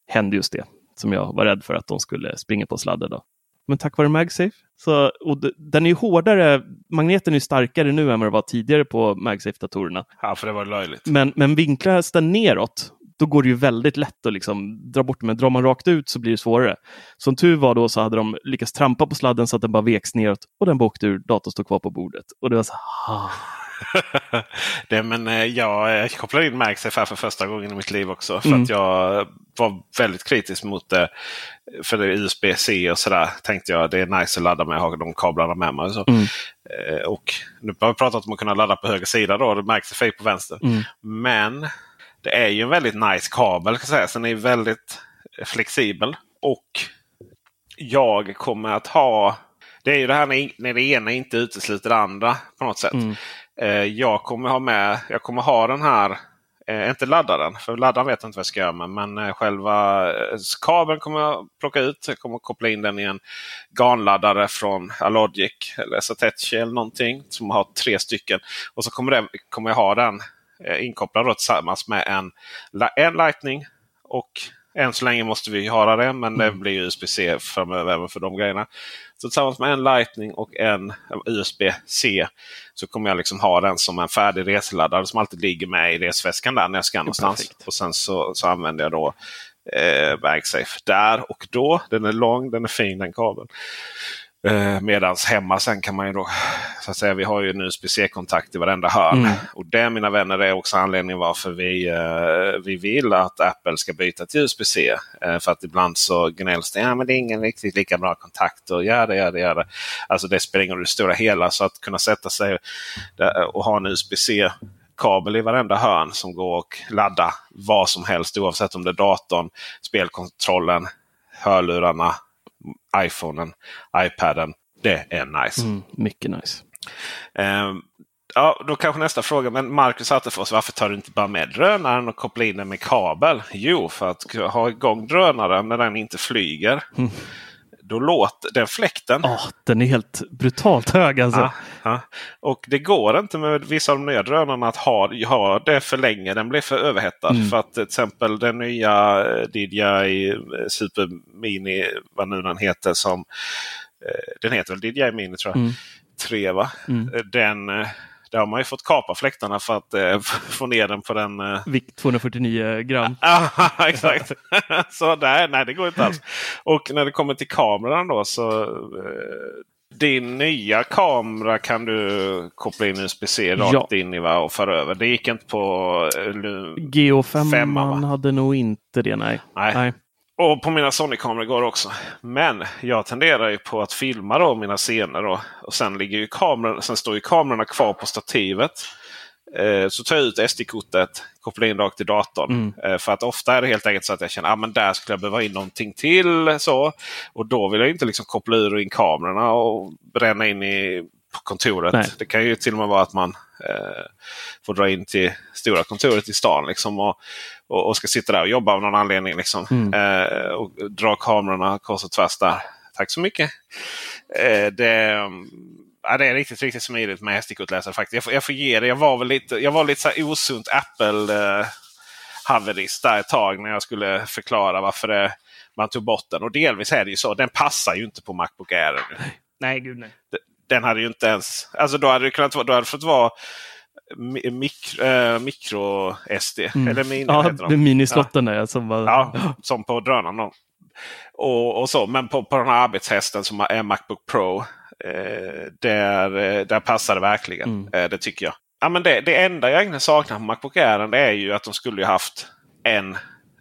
hände just det som jag var rädd för att de skulle springa på sladden. Då. Men tack vare MagSafe, så, och den är hårdare, magneten är starkare nu än vad det var tidigare på MagSafe-datorerna. Ja, för det var löjligt. Men, men vinklas den neråt då går det ju väldigt lätt att liksom dra bort det. Men drar man rakt ut så blir det svårare. Som tur var då så hade de lyckats trampa på sladden så att den bara veks neråt och den bara åkte ur, datorn stod kvar på bordet. Och det var så ah. *laughs* det, men eh, jag, jag kopplade in MagSafe här för första gången i mitt liv också. För mm. att jag var väldigt kritisk mot det. För det är USB-C och sådär. Tänkte jag det är nice att ladda med. Ha de kablarna med mig. Så. Mm. Eh, och nu har vi pratat om att kunna ladda på höger sida. Då, MagSafe på vänster. Mm. Men det är ju en väldigt nice kabel. Kan säga. Så den är väldigt flexibel. Och jag kommer att ha... Det är ju det här när det ena inte utesluter det andra på något sätt. Mm. Eh, jag kommer ha med, jag kommer ha den här, eh, inte laddaren, för laddaren vet jag inte vad jag ska göra med. Men eh, själva kabeln kommer jag plocka ut. Jag kommer koppla in den i en GAN-laddare från Alogic eller Satechi eller någonting. Som har tre stycken. Och så kommer, det, kommer jag ha den eh, inkopplad då, tillsammans med en, en Lightning och Än så länge måste vi ha det, men det Mm. blir USB-C framöver även för de grejerna. Så tillsammans med en Lightning och en USB-C så kommer jag liksom ha den som en färdig reseladdare som alltid ligger med i resväskan där när jag ska någonstans. perfekt. Och sen så, så använder jag då eh, MagSafe där och då. Den är lång, den är fin den kabeln. Eh, medans hemma sen kan man ju då, så att säga, vi har ju en USB-C-kontakt i varenda hörn. Mm. Och det mina vänner är också anledningen varför vi, eh, vi vill att Apple ska byta till USB-C. Eh, för att ibland så gnälls det, ja men det är ingen riktigt lika bra kontakt och gör det, gör det, gör det. Alltså det spelar ingen roll i det stora hela. Så att kunna sätta sig och ha en USB-C kabel i varenda hörn som går att ladda vad som helst oavsett om det är datorn, spelkontrollen, hörlurarna, iPhonen, iPaden. Det är nice. Mm, mycket nice. Ehm, ja, då kanske nästa fråga. Men Marcus Attefors, varför tar du inte bara med drönaren och kopplar in den med kabel? Jo, för att ha igång drönaren när den inte flyger. Mm. Då låter den fläkten. Ja, den är helt brutalt hög alltså. Ja, ja. Och det går inte med vissa av de nya drönarna att ha, ha det för länge. Den blir för överhettad. Mm. För att till exempel den nya eh, DJI eh, Super Mini, vad nu den heter, som eh, den heter väl DJI Mini tror jag. Mm. 3 va? Mm. Den, där har man ju fått kapa fläktarna för att eh, *laughs* få ner den på den. Eh, Vikt 249 gram. *laughs* Ja, *laughs* exakt. så nej, nej, det går inte alls. Och när det kommer till kameran då så eh, din nya kamera kan du koppla in USB-C rakt Ja. in i va, och föra över. Det gick inte på... eh, Lu- GO5 Femma, va? hade nog inte det, nej. Nej. Och på mina Sony-kameror går det också. Men jag tenderar ju på att filma då mina scener. Då. Och sen, ligger ju kameran, sen står ju kamerorna kvar på stativet. Eh, så tar jag ut SD-kortet, kopplar in rakt i datorn. Mm. Eh, för att ofta är det helt enkelt så att jag känner att ah, men där skulle jag behöva in någonting till. Så. Och då vill jag inte liksom koppla ur och in kamerorna och bränna in i på kontoret. Nej. Det kan ju till och med vara att man eh, får dra in till stora kontoret i stan. Liksom, och, och, och ska sitta där och jobba av någon anledning. Liksom. Mm. Eh, och dra kamerorna kors och tvärs där. Tack så mycket. Eh, det, ja, det är riktigt, riktigt smidigt med SD-kortläsare faktiskt. Jag får, jag får ge det. Jag var väl lite, jag var lite så här osunt Apple eh, haverist där ett tag när jag skulle förklara varför det, man tog bort den. Och delvis är det ju så. Den passar ju inte på Macbook Air nu. Nej, gud nej. Den hade ju inte ens... Alltså då hade det kunnat vara, då hade fått vara mi- mikro, eh, micro SD. Mm. Eller mini, Ja, de. minislotten där som var... Ja, som på drönaren. då. Och, och så. Men på, på den här arbetshästen som är Macbook Pro. Eh, där, eh, där passar det verkligen. Mm. Eh, det tycker jag. Ja, men det, det enda jag egentligen saknar på Macbook Air är ju att de skulle ju haft en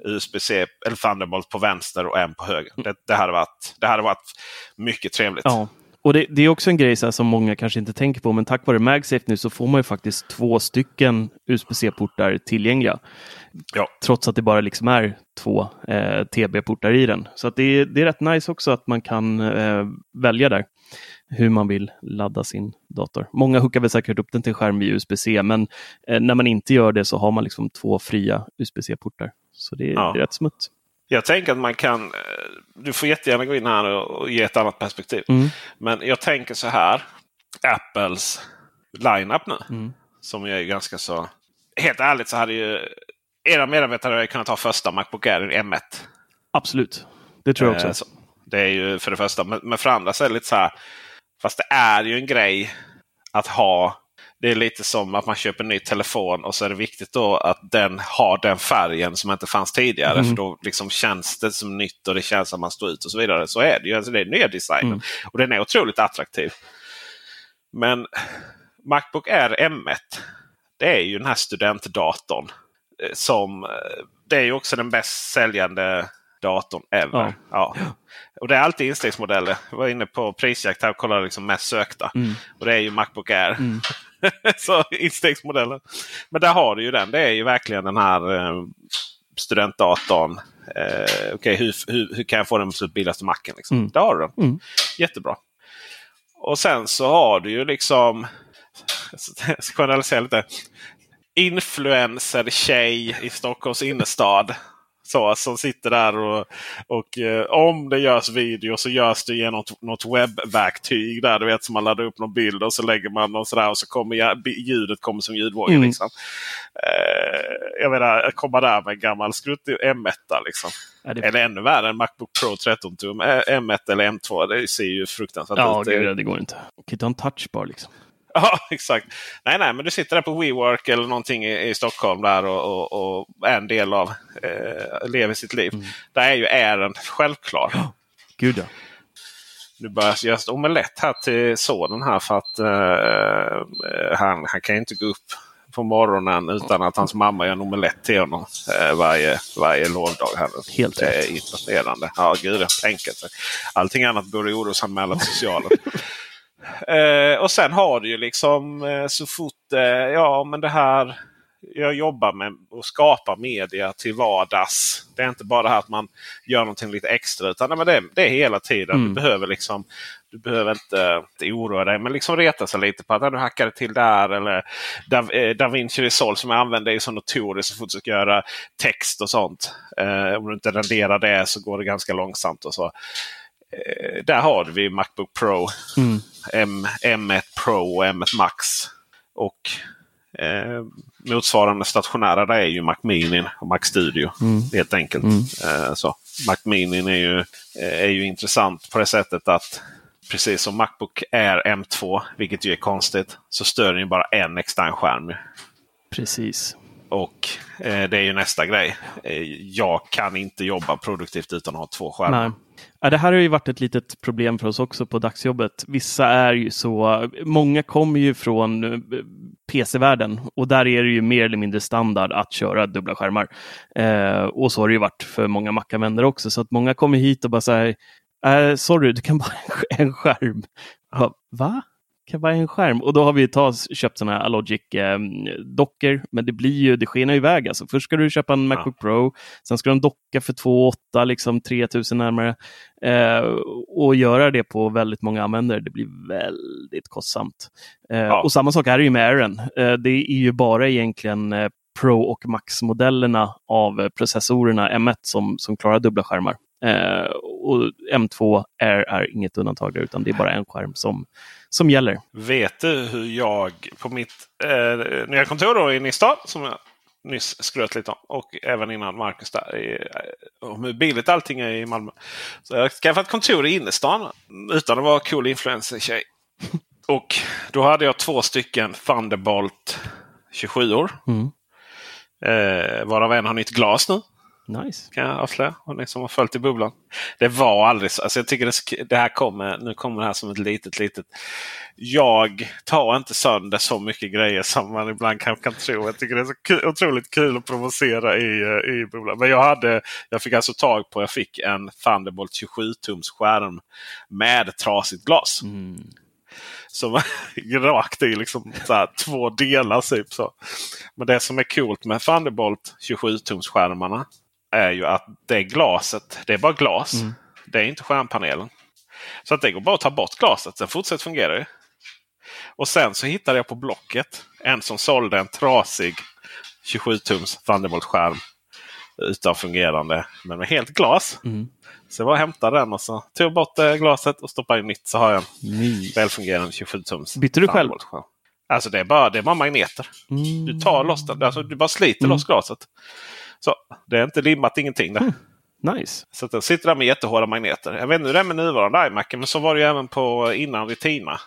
USB-C eller Thunderbolt på vänster och en på höger. Det, det, hade, varit, det hade varit mycket trevligt. Ja. Och det, det är också en grej som många kanske inte tänker på, men tack vare MagSafe nu så får man ju faktiskt två stycken USB-C-portar tillgängliga. Ja. Trots att det bara liksom är två eh, TB-portar i den. Så att det, är, det är rätt nice också att man kan eh, välja där hur man vill ladda sin dator. Många hookar väl säkert upp den till skärm via USB-C, men eh, när man inte gör det så har man liksom två fria USB-C-portar. Så det, Ja. det är rätt smutt. Jag tänker att man kan... eh, Du får jättegärna gå in här och, ge ett annat perspektiv. Mm. Men jag tänker så här. Apples lineup nu. Mm. Som är ganska så... Helt ärligt så hade ju era medarbetare kunnat ha första Macbook Air i M1. Absolut, det tror jag också. Eh, så. Det är ju för det första. Men, men för andra så är det lite så här. Fast det är ju en grej att ha. Det är lite som att man köper en ny telefon och så är det viktigt då att den har den färgen som inte fanns tidigare. Mm. För då liksom känns det som nytt och det känns som man står ut och så vidare. Så är det ju. Alltså det är nya designen. Mm. Och den är otroligt attraktiv. Men Macbook Air M1. Det är ju den här studentdatorn. eh, Som, eh, det är ju också den bäst säljande datorn ever. Ja. Ja. Och det är alltid instegsmodeller. Jag var inne på prisjakt här och kollade liksom mest sökta. Mm. Och det är ju Macbook Air. Mm. *laughs* så instegsmodellen. Men där har du ju den. Det är ju verkligen den här eh, studentdatorn. Eh, Okej, hur, hur, hur kan jag få den absolut billigaste macken? Liksom? Mm. Där har du den. Mm. Jättebra. Och sen så har du ju liksom... Jag *laughs* ska generalisera lite. Influencer-tjej i Stockholms innerstad. Så, som sitter där och, och eh, om det görs video så görs det genom något webbverktyg där du vet som man laddar upp någon bild och så lägger man någon sådär och så kommer ljudet kommer som ljudvågor. Mm. Liksom. Eh, jag menar, komma där med en gammal skruttig M1 liksom. Ja, det- Eller ännu värre, en Macbook Pro 13 tum eh, M1 eller M2. Det ser ju fruktansvärt Ja, ut. gud, det går inte. Man kan inte ha en touchbar liksom. *laughs* Ja, exakt. Nej, nej, men du sitter där på WeWork eller någonting i, i Stockholm där och, och, och är en del av, eh, lever sitt liv. Där är ju ären självklar. Gud ja. Nu börjar jag göra omelett här till sonen här för att eh, han, han kan ju inte gå upp på morgonen utan att hans mamma gör en omelett till honom eh, varje, varje lovdag. Här. Helt det rätt. är imponerande. Ja, gud, enkelt. Allting annat borde orosanmäla till socialen. *laughs* Eh, och sen har du ju liksom eh, så fort eh, ja men det här jag jobbar med att skapa media till vardags. Det är inte bara här att man gör någonting lite extra. Utan nej, men det, det är hela tiden. Mm. Du behöver liksom du behöver inte, inte oroa dig men liksom reta sig lite på att "Ah, du hackade till där. Eller Da, eh, da Vinci Resolve som jag använder är så notoriskt så fort du ska göra text och sånt. Eh, om du inte renderar det så går det ganska långsamt. och så. Eh, där har vi Macbook Pro. Mm. M, M1 Pro och M1 Max. Och eh, motsvarande stationära där är ju Mac Mini och Mac Studio. Helt enkelt. Eh, så. Mac Mini är ju, eh, är ju intressant på det sättet att precis som Macbook Air M2, vilket ju är konstigt, så stödjer den ju bara en extern skärm. Precis. Och eh, det är ju nästa grej. Eh, jag kan inte jobba produktivt utan att ha två skärmar. Nej. Ja, det här har ju varit ett litet problem för oss också på dagsjobbet. Vissa är ju så, många kommer ju från eh, PC-världen och där är det ju mer eller mindre standard att köra dubbla skärmar. Eh, och så har det ju varit för många Mac-användare också, så att många kommer hit och bara säger eh, sorry, du kan bara en skärm. Ja, Va? Kan bara en skärm? Och då har vi ta, köpt sådana här Alogic-dockor, men det blir ju, det skenar iväg. Alltså. Först ska du köpa en Macbook Pro, sen ska du en docka för 2 8 liksom 3000 närmare. Eh, och göra det på väldigt många användare, det blir väldigt kostsamt. Eh, Ja. Och samma sak är det ju med Aaron. Eh, det är ju bara egentligen eh, Pro och Max-modellerna av eh, processorerna M1 som, som klarar dubbla skärmar. Eh, och M2 är, är inget undantag där, utan det är bara en skärm som, som gäller. Vet du hur jag på mitt eh, nya kontor då i Nystad, som jag nyss skröt lite om, och även innan Marcus där, i, eh, om hur billigt allting är i Malmö. Så jag har skaffat kontor i innerstan utan att vara cool influencer-tjej. Och då hade jag två stycken Thunderbolt 27 år. Mm. Eh, varav en har nytt glas nu Nice. kan jag avslöja. Och ni som har följt i bubblan. Det var aldrig så. Alltså jag tycker det, det här kommer, nu kommer det här som ett litet, litet... Jag tar inte sönder så mycket grejer som man ibland kan, kan tro. Jag tycker det är så kul, otroligt kul att provocera i, eh, i bubblan. Men jag, hade, jag fick alltså tag på, jag fick en Thunderbolt 27-tums skärm med trasigt glas. Mm. Som *laughs* rakt i liksom här, två delar. Typ, så. Men det som är coolt med Thunderbolt 27-tumsskärmarna är ju att det glaset, det är bara glas. Det är inte skärmpanelen. Så att det går bara att ta bort glaset. Sen fortsätter fungera det. Och sen så hittade jag på Blocket en som sålde en trasig 27-tums Thunderbolt-skärm. Utan fungerande, men med helt glas. Mm. Så jag bara hämtade den och så tog bort eh, glaset och stoppade in nytt. Så har jag en Nice. välfungerande 27-tums. Bytte du själv? Alltså det är bara, det är bara magneter. Mm. Du tar loss den. Alltså, du bara sliter Mm. loss glaset. Så, det är inte limmat ingenting där. Nice. Så den sitter där med jättehårda magneter. Jag vet inte hur det är med nuvarande iMac, men så var det ju även på innan Retina.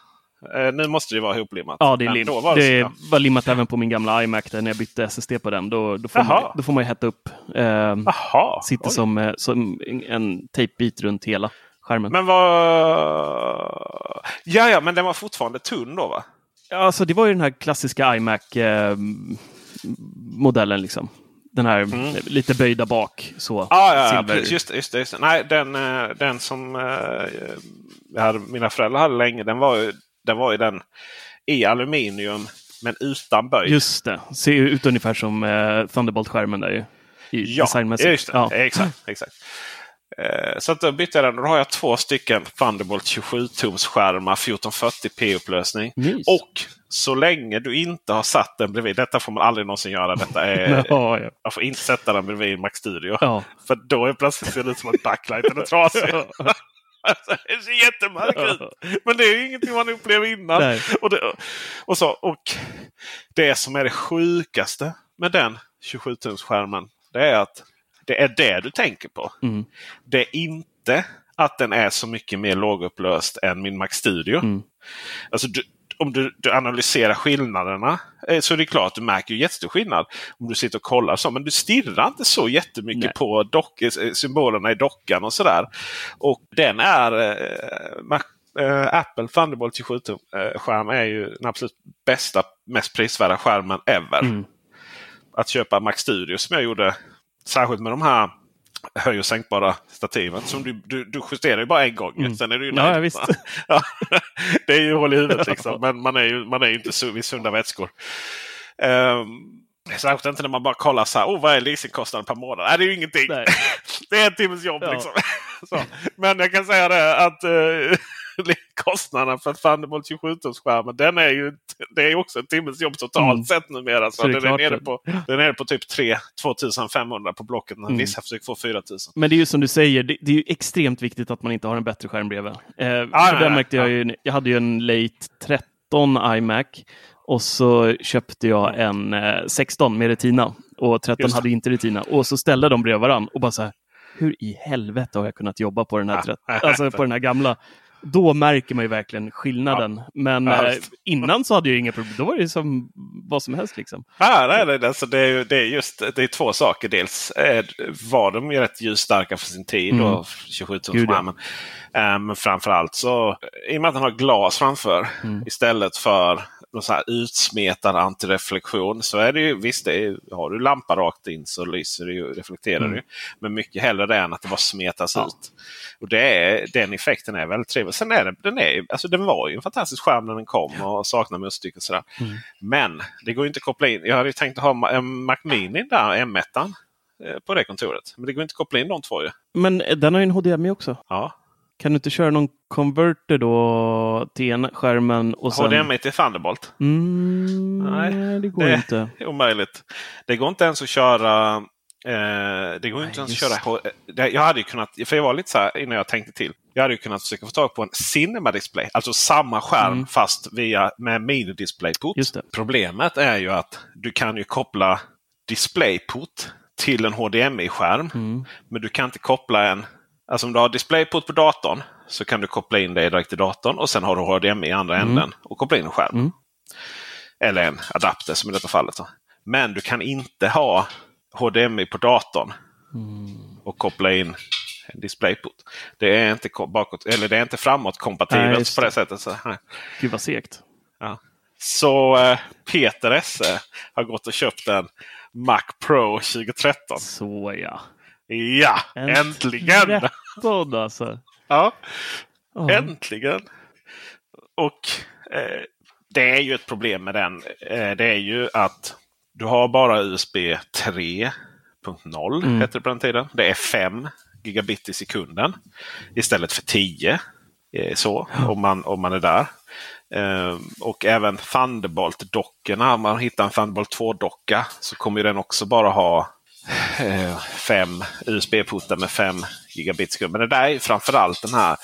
Eh, nu måste det vara ihoplimmat. Ja, det är lim. var det, Det var limmat även på min gamla iMac där när jag bytte SSD på den. Då, då, får, man, då får man ju hetta upp. Eh, Jaha, sitter som, eh, som en- tejpbit runt hela skärmen. Men vad... Ja, ja, men den var fortfarande tunn då va? Ja, Alltså, det var ju den här klassiska iMac-modellen. liksom. Den här eh, lite böjda bak. Så, Mm. Ja, ja, precis. Just just just. Nej, den, eh, den som eh, hade, mina föräldrar hade länge, den var ju den, var ju den i aluminium men utan böj. Just det. Ser ut ungefär som eh, Thunderbolt-skärmen där ju. I Ja, just. Ja. Exakt. exakt. Eh, Så att då bytte jag den och då har jag två stycken Thunderbolt 27-tums skärmar 1440p upplösning. Nice. Och Så länge du inte har satt den bredvid. Detta får man aldrig någonsin göra. Detta *laughs* är, Ja, ja. Man får inte sätta den bredvid Mac Studio. Ja. För då är plötsligt ser det ut som att backlighten är trasig. *laughs* Alltså, det ser jättemärkligt ut. Men det är ingenting man upplever innan. Nej. Och det, och, så, och det som är det sjukaste med den 27-tumsskärmen. Det är att det är det du tänker på. Mm. Det är inte att den är så mycket mer lågupplöst än min Mac Studio. Mm. Alltså, du, om du, du analyserar skillnaderna eh, så är det klart du märker ju jättestor skillnad. Om du sitter och kollar så. Men du stirrar inte så jättemycket Nej. på dock, eh, symbolerna i dockan och sådär. Och den är eh, Mac, eh, Apple Thunderbolt 27 tum eh, skärm är ju den absolut bästa, mest prisvärda skärmen ever. Mm. Att köpa Mac Studio som jag gjorde särskilt med de här höj och sänkbara stativet. Som du, du, du justerar ju bara en gång. Mm. Sen är du ju nöjd. ja, visst. *laughs* Ja, det är ju hål i huvudet liksom. Men man är ju, man är ju inte vid sunda vätskor. Um, särskilt inte när man bara kollar så här. Oh, vad är leasingkostnaden per månad? Nej, det är ju ingenting. *laughs* Det är en timmes jobb. Ja. Liksom. *laughs* Men jag kan säga det att kostnaden för Thunderbolt 27-tumsskärmen den är ju det är också en timmes jobb totalt Mm. sett numera. Så Så den, är nere på, den är nere på typ 3 2500 på Blocket. Mm. Vissa försöker få 4000. Men det är ju som du säger, det, det är ju extremt viktigt att man inte har en bättre skärm bredvid. Eh, för nej, där nej, märkte jag ja. ju, jag hade ju en late 13 iMac och så köpte jag en eh, 16 med Retina och 13 Just det. hade inte Retina och så ställde de bredvid varandra och bara så här, hur i helvete har jag kunnat jobba på den här, Ja. 13, alltså på den här gamla? Då märker man ju verkligen skillnaden. Men Ja, eh, innan så hade jag inga problem. Då var det som vad som helst. Liksom. Ja, nej, nej, alltså det, är, det är just det är två saker. Dels eh, var de ju rätt ljusstarka för sin tid. Mm. Och 27 Gud, tums ja. skärmen. Eh, Men framförallt så i och med att den har glas framför Mm. istället för någon så här utsmetad antireflektion. Så är det ju visst, det är, har du lampa rakt in så lyser det ju, reflekterar Mm. det. Men mycket hellre det än att det bara smetas Ja. ut. Och det är, den effekten är väldigt trevlig. Sen är det, den, är, alltså den var ju en fantastisk skärm när den kom och saknar muststycke och sådär. Mm. Men det går ju inte att koppla in. Jag hade tänkt ha en Mac Mini där, M1 eh, på det kontoret. Men det går inte att koppla in de två ju. Men eh, den har ju en HDMI också. Ja. Kan du inte köra någon konverter då till en skärmen och sen... HDMI till Thunderbolt. Mm, Nej, nej, det går det- inte. Det är omöjligt. Det går inte ens att köra Eh, det går inte ens att köra. Det- Jag hade ju kunnat, för jag var lite så här innan jag tänkte till. Jag hade ju kunnat försöka få tag på en Cinema Display. Alltså samma skärm Mm. fast via med mini DisplayPort. Problemet är ju att du kan ju koppla DisplayPort till en HDMI-skärm. Mm. Men du kan inte koppla en... Alltså om du har DisplayPort på datorn så kan du koppla in det direkt till datorn och sen har du HDMI i andra änden och koppla in en skärm. Mm. Eller en adapter som i detta fallet. Då. Men du kan inte ha HDMI på datorn och koppla in en DisplayPort. Det är inte bakåt, eller det är inte framåt Nej, kompatibelt just på det sättet. Så, nej. Gud vad segt. Ja. Så eh, Peter Esse har gått och köpt en Mac Pro 2013. Så ja. Ja, äntligen! 13 alltså. Ja, Ja. äntligen! Och eh, det är ju ett problem med den. Eh, det är ju att du har bara USB 3.0 Mm. hette det på den tiden. Det är 5 gigabit i sekunden istället för 10. Eh, så, om, man, om man är där. Eh, och även Thunderbolt-dockorna. Om man hittar en Thunderbolt 2-docka så kommer den också bara ha fem USB-portar med 5 gigabit i sekunden. Men det där är framförallt den här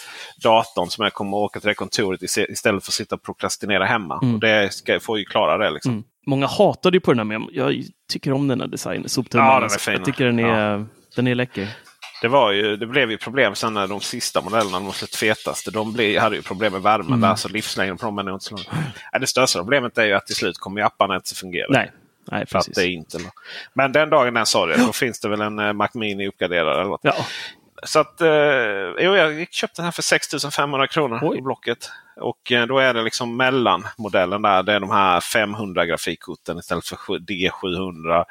datorn som jag kommer att åka till det kontoret istället för att sitta och prokrastinera hemma. Mm. Och det ska, får ju klara det. Liksom. Mm. Många hatade ju på den här, men jag tycker om den här designen. Soptunnan. Ja, den är fin. Jag tycker den är, den är läcker. Det, var ju, det blev ju problem sen när de sista modellerna, de absolut fetaste, de blev, hade ju problem med värmen Mm. där. Så livslängden på dem är nog inte så lång. Det största problemet är ju att till slut kommer apparna inte att fungera. Nej, nej För att det är inte. Men den dagen den sa det, då finns det väl en eh, Mac Mini uppgraderad. Eller något. Ja. Så att, eh, jag köpte den här för 6500 kronor Oj. i Blocket. Och eh, då är det liksom mellanmodellen där. Det är de här 500 grafikkorten istället för sju- D700.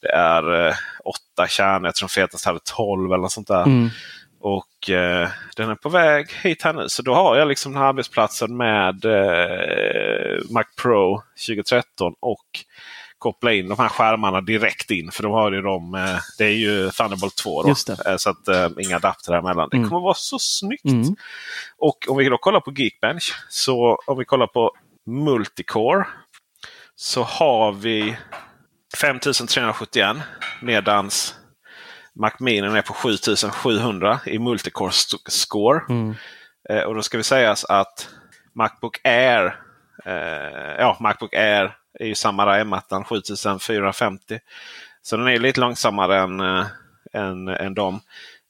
Det är eh, åtta kärnor. Jag tror de fetaste hade 12 eller något sånt där. Mm. Och eh, den är på väg hit här nu. Så då har jag liksom den här arbetsplatsen med eh, Mac Pro 2013 och koppla in de här skärmarna direkt in. För de har ju de, eh, det är ju Thunderbolt 2 då. Eh, Så att eh, inga adapter emellan. Det Mm. kommer vara så snyggt. Mm. Och om vi då kollar på Geekbench. Så om vi kollar på multicore så har vi 5371 medans Mac Mini är på 7700 i multicore score. Mm. Eh, och då ska vi sägas att Macbook Air ja, Macbook Air är ju samma M1 7450. Så den är lite långsammare än, äh, än, än dem.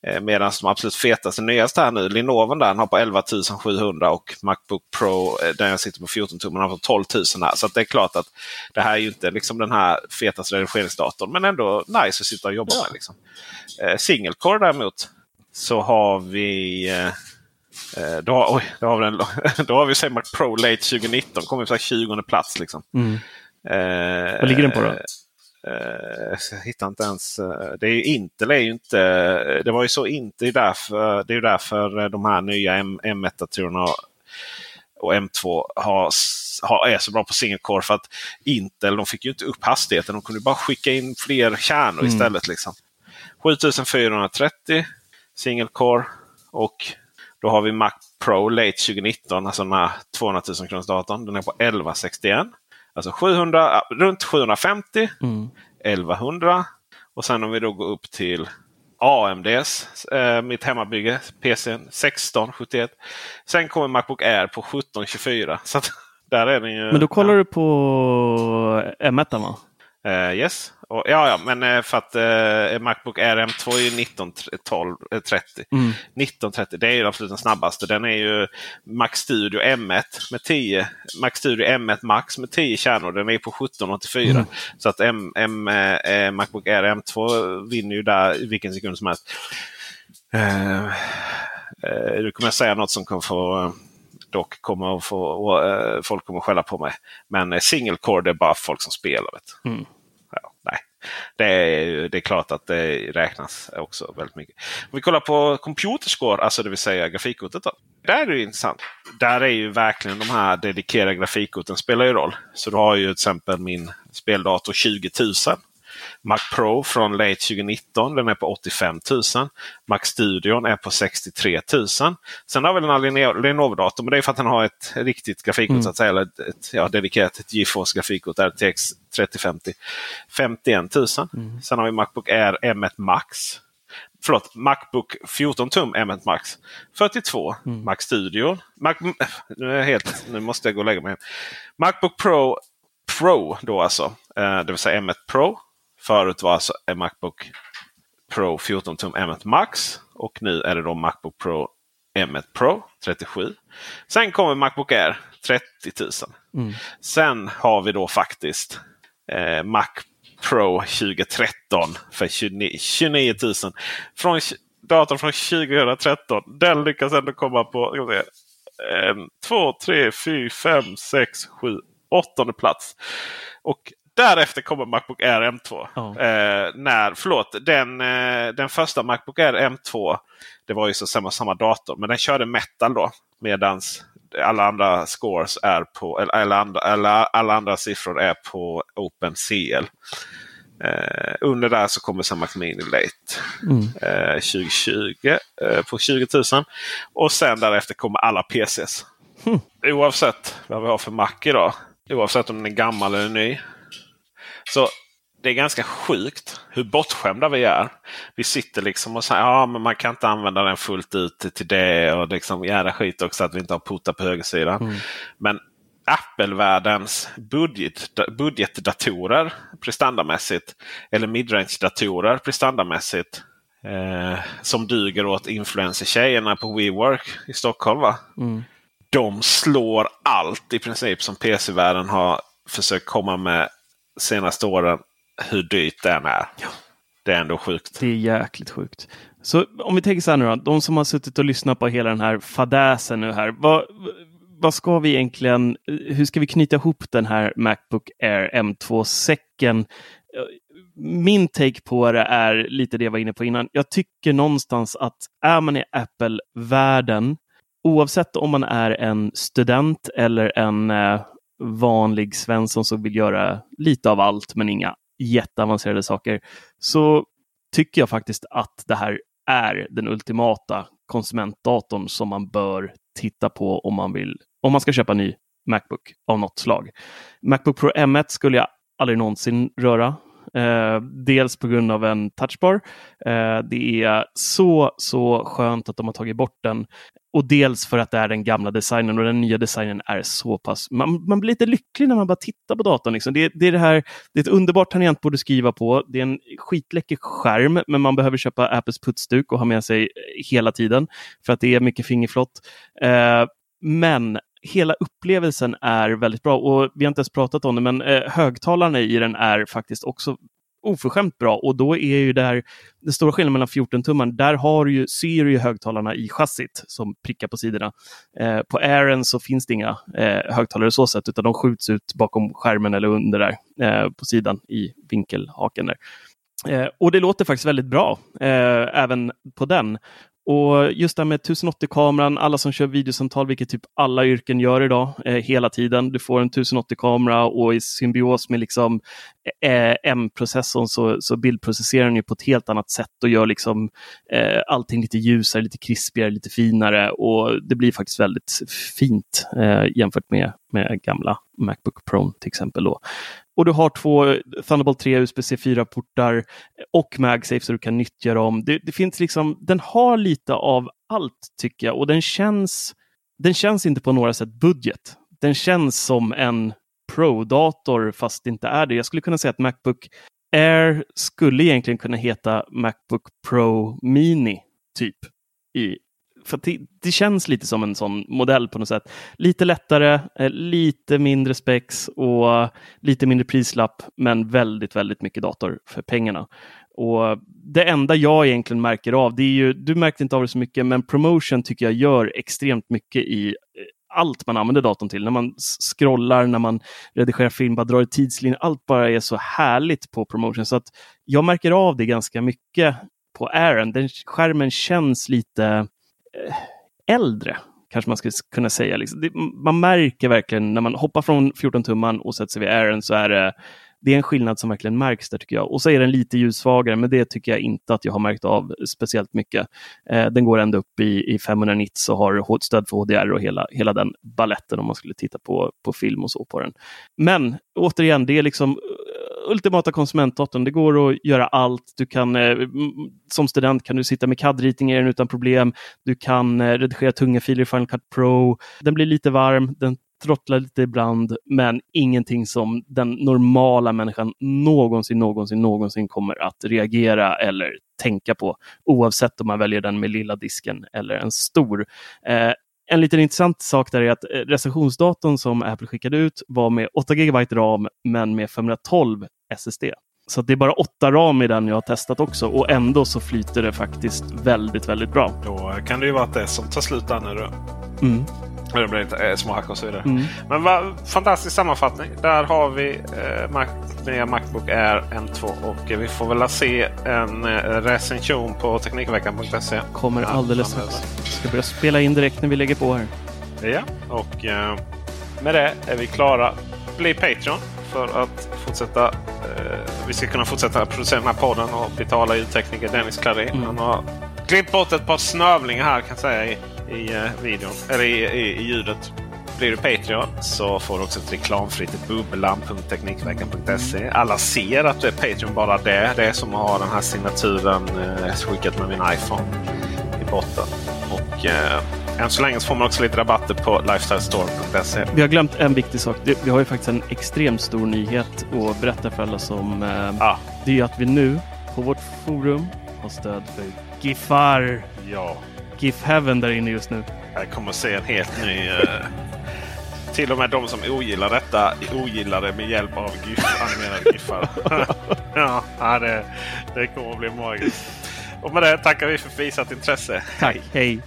Eh, Medan de absolut fetaste nyaste här nu, Lenovo där, har på 11 700 och Macbook Pro eh, där jag sitter på 14 tum har på 12 000 här. Så det är klart att det här är ju inte liksom den här fetaste redigeringsdatorn. Men ändå nice att sitta och jobba med. Liksom. Eh, Single Core däremot så har vi eh, eh då, oj, då har vi, den, *laughs* då har vi säg Mac Pro Late 2019. Kommer på 20 plats. Liksom. Mm. Eh, Vad ligger den på då? Uh, jag hittar inte ens. Uh, det är ju Intel är ju inte. Det var ju så inte. Det är därför, det är därför de här nya M, M1-datorerna och M2 har, har, är så bra på single core. För att Intel de fick ju inte upp hastigheten. De kunde bara skicka in fler kärnor mm. istället. Liksom. 7430 single core. Och då har vi Mac Pro Late 2019. Alltså den här 200 000 kronors datorn. Den är på 1161. Alltså 700, runt 750, mm. 1100 och sen om vi då går upp till AMDs, eh, mitt hemmabygge, PC 1671. Sen kommer Macbook Air på 1724. Så *laughs* där är den ju, Men då kollar ja. du på M1 va? Uh, yes. Och, ja, ja, men uh, för att uh, Macbook Air M2 är ju 1930. Mm. 1930 det är ju absolut den snabbaste. Den är ju Mac Studio M1 med 10. Mac Studio M1 Max med 10 kärnor. Den är på 1784. Mm. Så att M, M, eh, Macbook Air M2 vinner ju där vilken sekund som helst. Uh, du kommer säga något som kommer få dock kommer att få, folk kommer att skälla på mig. Men single core det är bara folk som spelar. Mm ja, nej. Det är, det är klart att det räknas också väldigt mycket. Om vi kollar på computerscore, alltså det vill säga grafikkortet. Då. Där är det intressant. Där är ju verkligen de här dedikerade grafikkorten spelar ju roll. Så du har ju till exempel min speldator 20 000. Mac Pro från late 2019. Den är på 85 000. Mac Studion är på 63 000. Sen har vi den här Lenovo-datorn. Men det är för att den har ett riktigt grafikkort. Mm. Så att säga, eller ett, ja, dedikerat ett GeForce grafikkort. RTX 3050. 51 000. Mm. Sen har vi Macbook Air M1 Max. Förlåt, Macbook 14 tum M1 Max. 42. Mm. Mac Studio. Mac, *laughs* nu, är helt, nu måste jag gå och lägga mig. Macbook Pro Pro då alltså. Eh, det vill säga M1 Pro. Förut var alltså en Macbook Pro 14 tum M1 Max. Och nu är det då Macbook Pro M1 Pro 37. Sen kommer Macbook Air 30 000. Mm. Sen har vi då faktiskt eh, Mac Pro 2013 för 29, 29 000. Från, datorn från 2013. Den lyckas ändå komma på en, två, tre, fyra, fem, sex, sju, åttonde plats. Och Därefter kommer Macbook Air M2. Oh. Eh, när, förlåt, den, eh, den första Macbook Air M2 det var ju så samma, samma dator. Men den körde metal då. Medans alla andra scores är på, eller alla andra, alla, alla andra siffror är på OpenCL. Eh, under där så kommer Mac Mini Late mm. eh, 2020 eh, på 20 000. Och sen därefter kommer alla PCs. Mm. Oavsett vad vi har för Mac idag. Oavsett om den är gammal eller ny. Så det är ganska sjukt hur bortskämda vi är. Vi sitter liksom och säger ja men man kan inte använda den fullt ut till det. Och liksom jävla skit också att vi inte har portar på högersidan. Mm. Men Apple-världens budget, budgetdatorer prestandamässigt. Eller midrange-datorer prestandamässigt. Eh, som duger åt influencer-tjejerna på WeWork i Stockholm. Va? Mm. De slår allt i princip som PC-världen har försökt komma med senaste åren hur dyrt den är. Ja. Det är ändå sjukt. Det är jäkligt sjukt. Så om vi tänker så här nu då, de som har suttit och lyssnat på hela den här fadäsen nu här. Vad, vad ska vi egentligen, hur ska vi knyta ihop den här Macbook Air M2-säcken? Min take på det är lite det jag var inne på innan. Jag tycker någonstans att är man i Apple-världen, oavsett om man är en student eller en eh, vanlig Svensson som vill göra lite av allt men inga jätteavancerade saker, så tycker jag faktiskt att det här är den ultimata konsumentdatorn som man bör titta på om man vill, om man ska köpa ny Macbook av något slag. Macbook Pro M1 skulle jag aldrig någonsin röra. Eh, dels på grund av en touchbar. Eh, det är så, så skönt att de har tagit bort den. Och dels för att det är den gamla designen och den nya designen är så pass... Man, man blir lite lycklig när man bara tittar på datorn. Liksom. Det, det, är det, här, det är ett underbart tangentbord att skriva på. Det är en skitläcker skärm, men man behöver köpa Apples putsduk och ha med sig hela tiden för att det är mycket fingerflott. Eh, men hela upplevelsen är väldigt bra och vi har inte ens pratat om det, men eh, högtalarna i den är faktiskt också oförskämt bra och då är ju där den stora skillnaden mellan 14-tummaren, där har ju, syr ju högtalarna i chassit som prickar på sidorna. Eh, på Airen så finns det inga eh, högtalare så sätt, utan de skjuts ut bakom skärmen eller under där eh, på sidan i vinkelhaken. Där. Eh, och det låter faktiskt väldigt bra eh, även på den. Och just det här med 1080-kameran, alla som kör videosamtal, vilket typ alla yrken gör idag, eh, hela tiden. Du får en 1080-kamera och i symbios med liksom eh, M-processorn så, så bildprocesserar den ju på ett helt annat sätt och gör liksom eh, allting lite ljusare, lite krispigare, lite finare och det blir faktiskt väldigt fint eh, jämfört med, med gamla Macbook Pro till exempel. Då. Och du har två Thunderbolt 3 USB-C 4-portar och MagSafe så du kan nyttja dem. Det, det, finns liksom, den har lite av allt tycker jag och den känns, den känns inte på några sätt budget. Den känns som en Pro-dator fast det inte är det. Jag skulle kunna säga att Macbook Air skulle egentligen kunna heta Macbook Pro Mini typ i för det, det, känns lite som en sån modell på något sätt. Lite lättare, eh, lite mindre spex och lite mindre prislapp, men väldigt, väldigt mycket dator för pengarna. Och Det enda jag egentligen märker av, det är ju, du märkte inte av det så mycket, men promotion tycker jag gör extremt mycket i eh, allt man använder datorn till. När man scrollar, när man redigerar film, bara drar i tidslinjer. Allt bara är så härligt på promotion. Så att jag märker av det ganska mycket på Aaron. Den skärmen känns lite Eh, äldre, kanske man skulle kunna säga. Liksom. Det, man märker verkligen när man hoppar från 14-tumman och sätter sig vid airen, så är det, det är en skillnad som verkligen märks där tycker jag. Och så är den lite ljussvagare, men det tycker jag inte att jag har märkt av speciellt mycket. Eh, den går ända upp i, i 500 nits och har stöd för HDR och hela, hela den balletten om man skulle titta på, på film och så på den. Men återigen, det är liksom ultimata konsumentdatorn. Det går att göra allt. Du kan, eh, som student kan du sitta med CAD-ritning i den utan problem. Du kan eh, redigera tunga filer i Final Cut Pro. Den blir lite varm, den trottlar lite ibland, men ingenting som den normala människan någonsin, någonsin, någonsin kommer att reagera eller tänka på, oavsett om man väljer den med lilla disken eller en stor. Eh, en liten intressant sak där är att eh, recensionsdatorn som Apple skickade ut var med 8 GB ram men med 512 SSD. Så det är bara 8 ram i den jag har testat också och ändå så flyter det faktiskt väldigt, väldigt bra. Då kan det ju vara att det som tar slut där nu då. Mm. Det blir lite små hack och så vidare. Mm. Men va, fantastisk sammanfattning. Där har vi eh, Mac, nya Macbook Air M2 och eh, vi får väl se en eh, recension på Teknikveckan.se. Kommer alldeles strax. Ska börja spela in direkt när vi lägger på här. Ja, och eh, med det är vi klara. Bli Patreon för att fortsätta. Eh, vi ska kunna fortsätta producera den här podden och betala ljudtekniker Dennis Clary. Mm. Han har klippt bort ett par snövlingar här kan jag säga i, uh, videon, eller i, i, i ljudet. Blir du Patreon så får du också ett reklamfritt bubblan.teknikveckan.se. Alla ser att du är Patreon bara det. Det är som att ha den här signaturen eh, skickat med min iPhone i botten. Och eh, än så länge så får man också lite rabatter på lifestylestore.se. Vi har glömt en viktig sak. Vi har ju faktiskt en extremt stor nyhet att berätta för alla som... Eh, ah. Det är att vi nu på vårt forum har stöd för GIFar. Ja. GIF Heaven där inne just nu. Jag kommer att se en helt ny... Uh, till och med de som ogillar detta ogillar det med hjälp av GIF, animerade GIFar. *laughs* ja, det, det kommer att bli magiskt. Och med det tackar vi för visat intresse. Tack, hej. hej.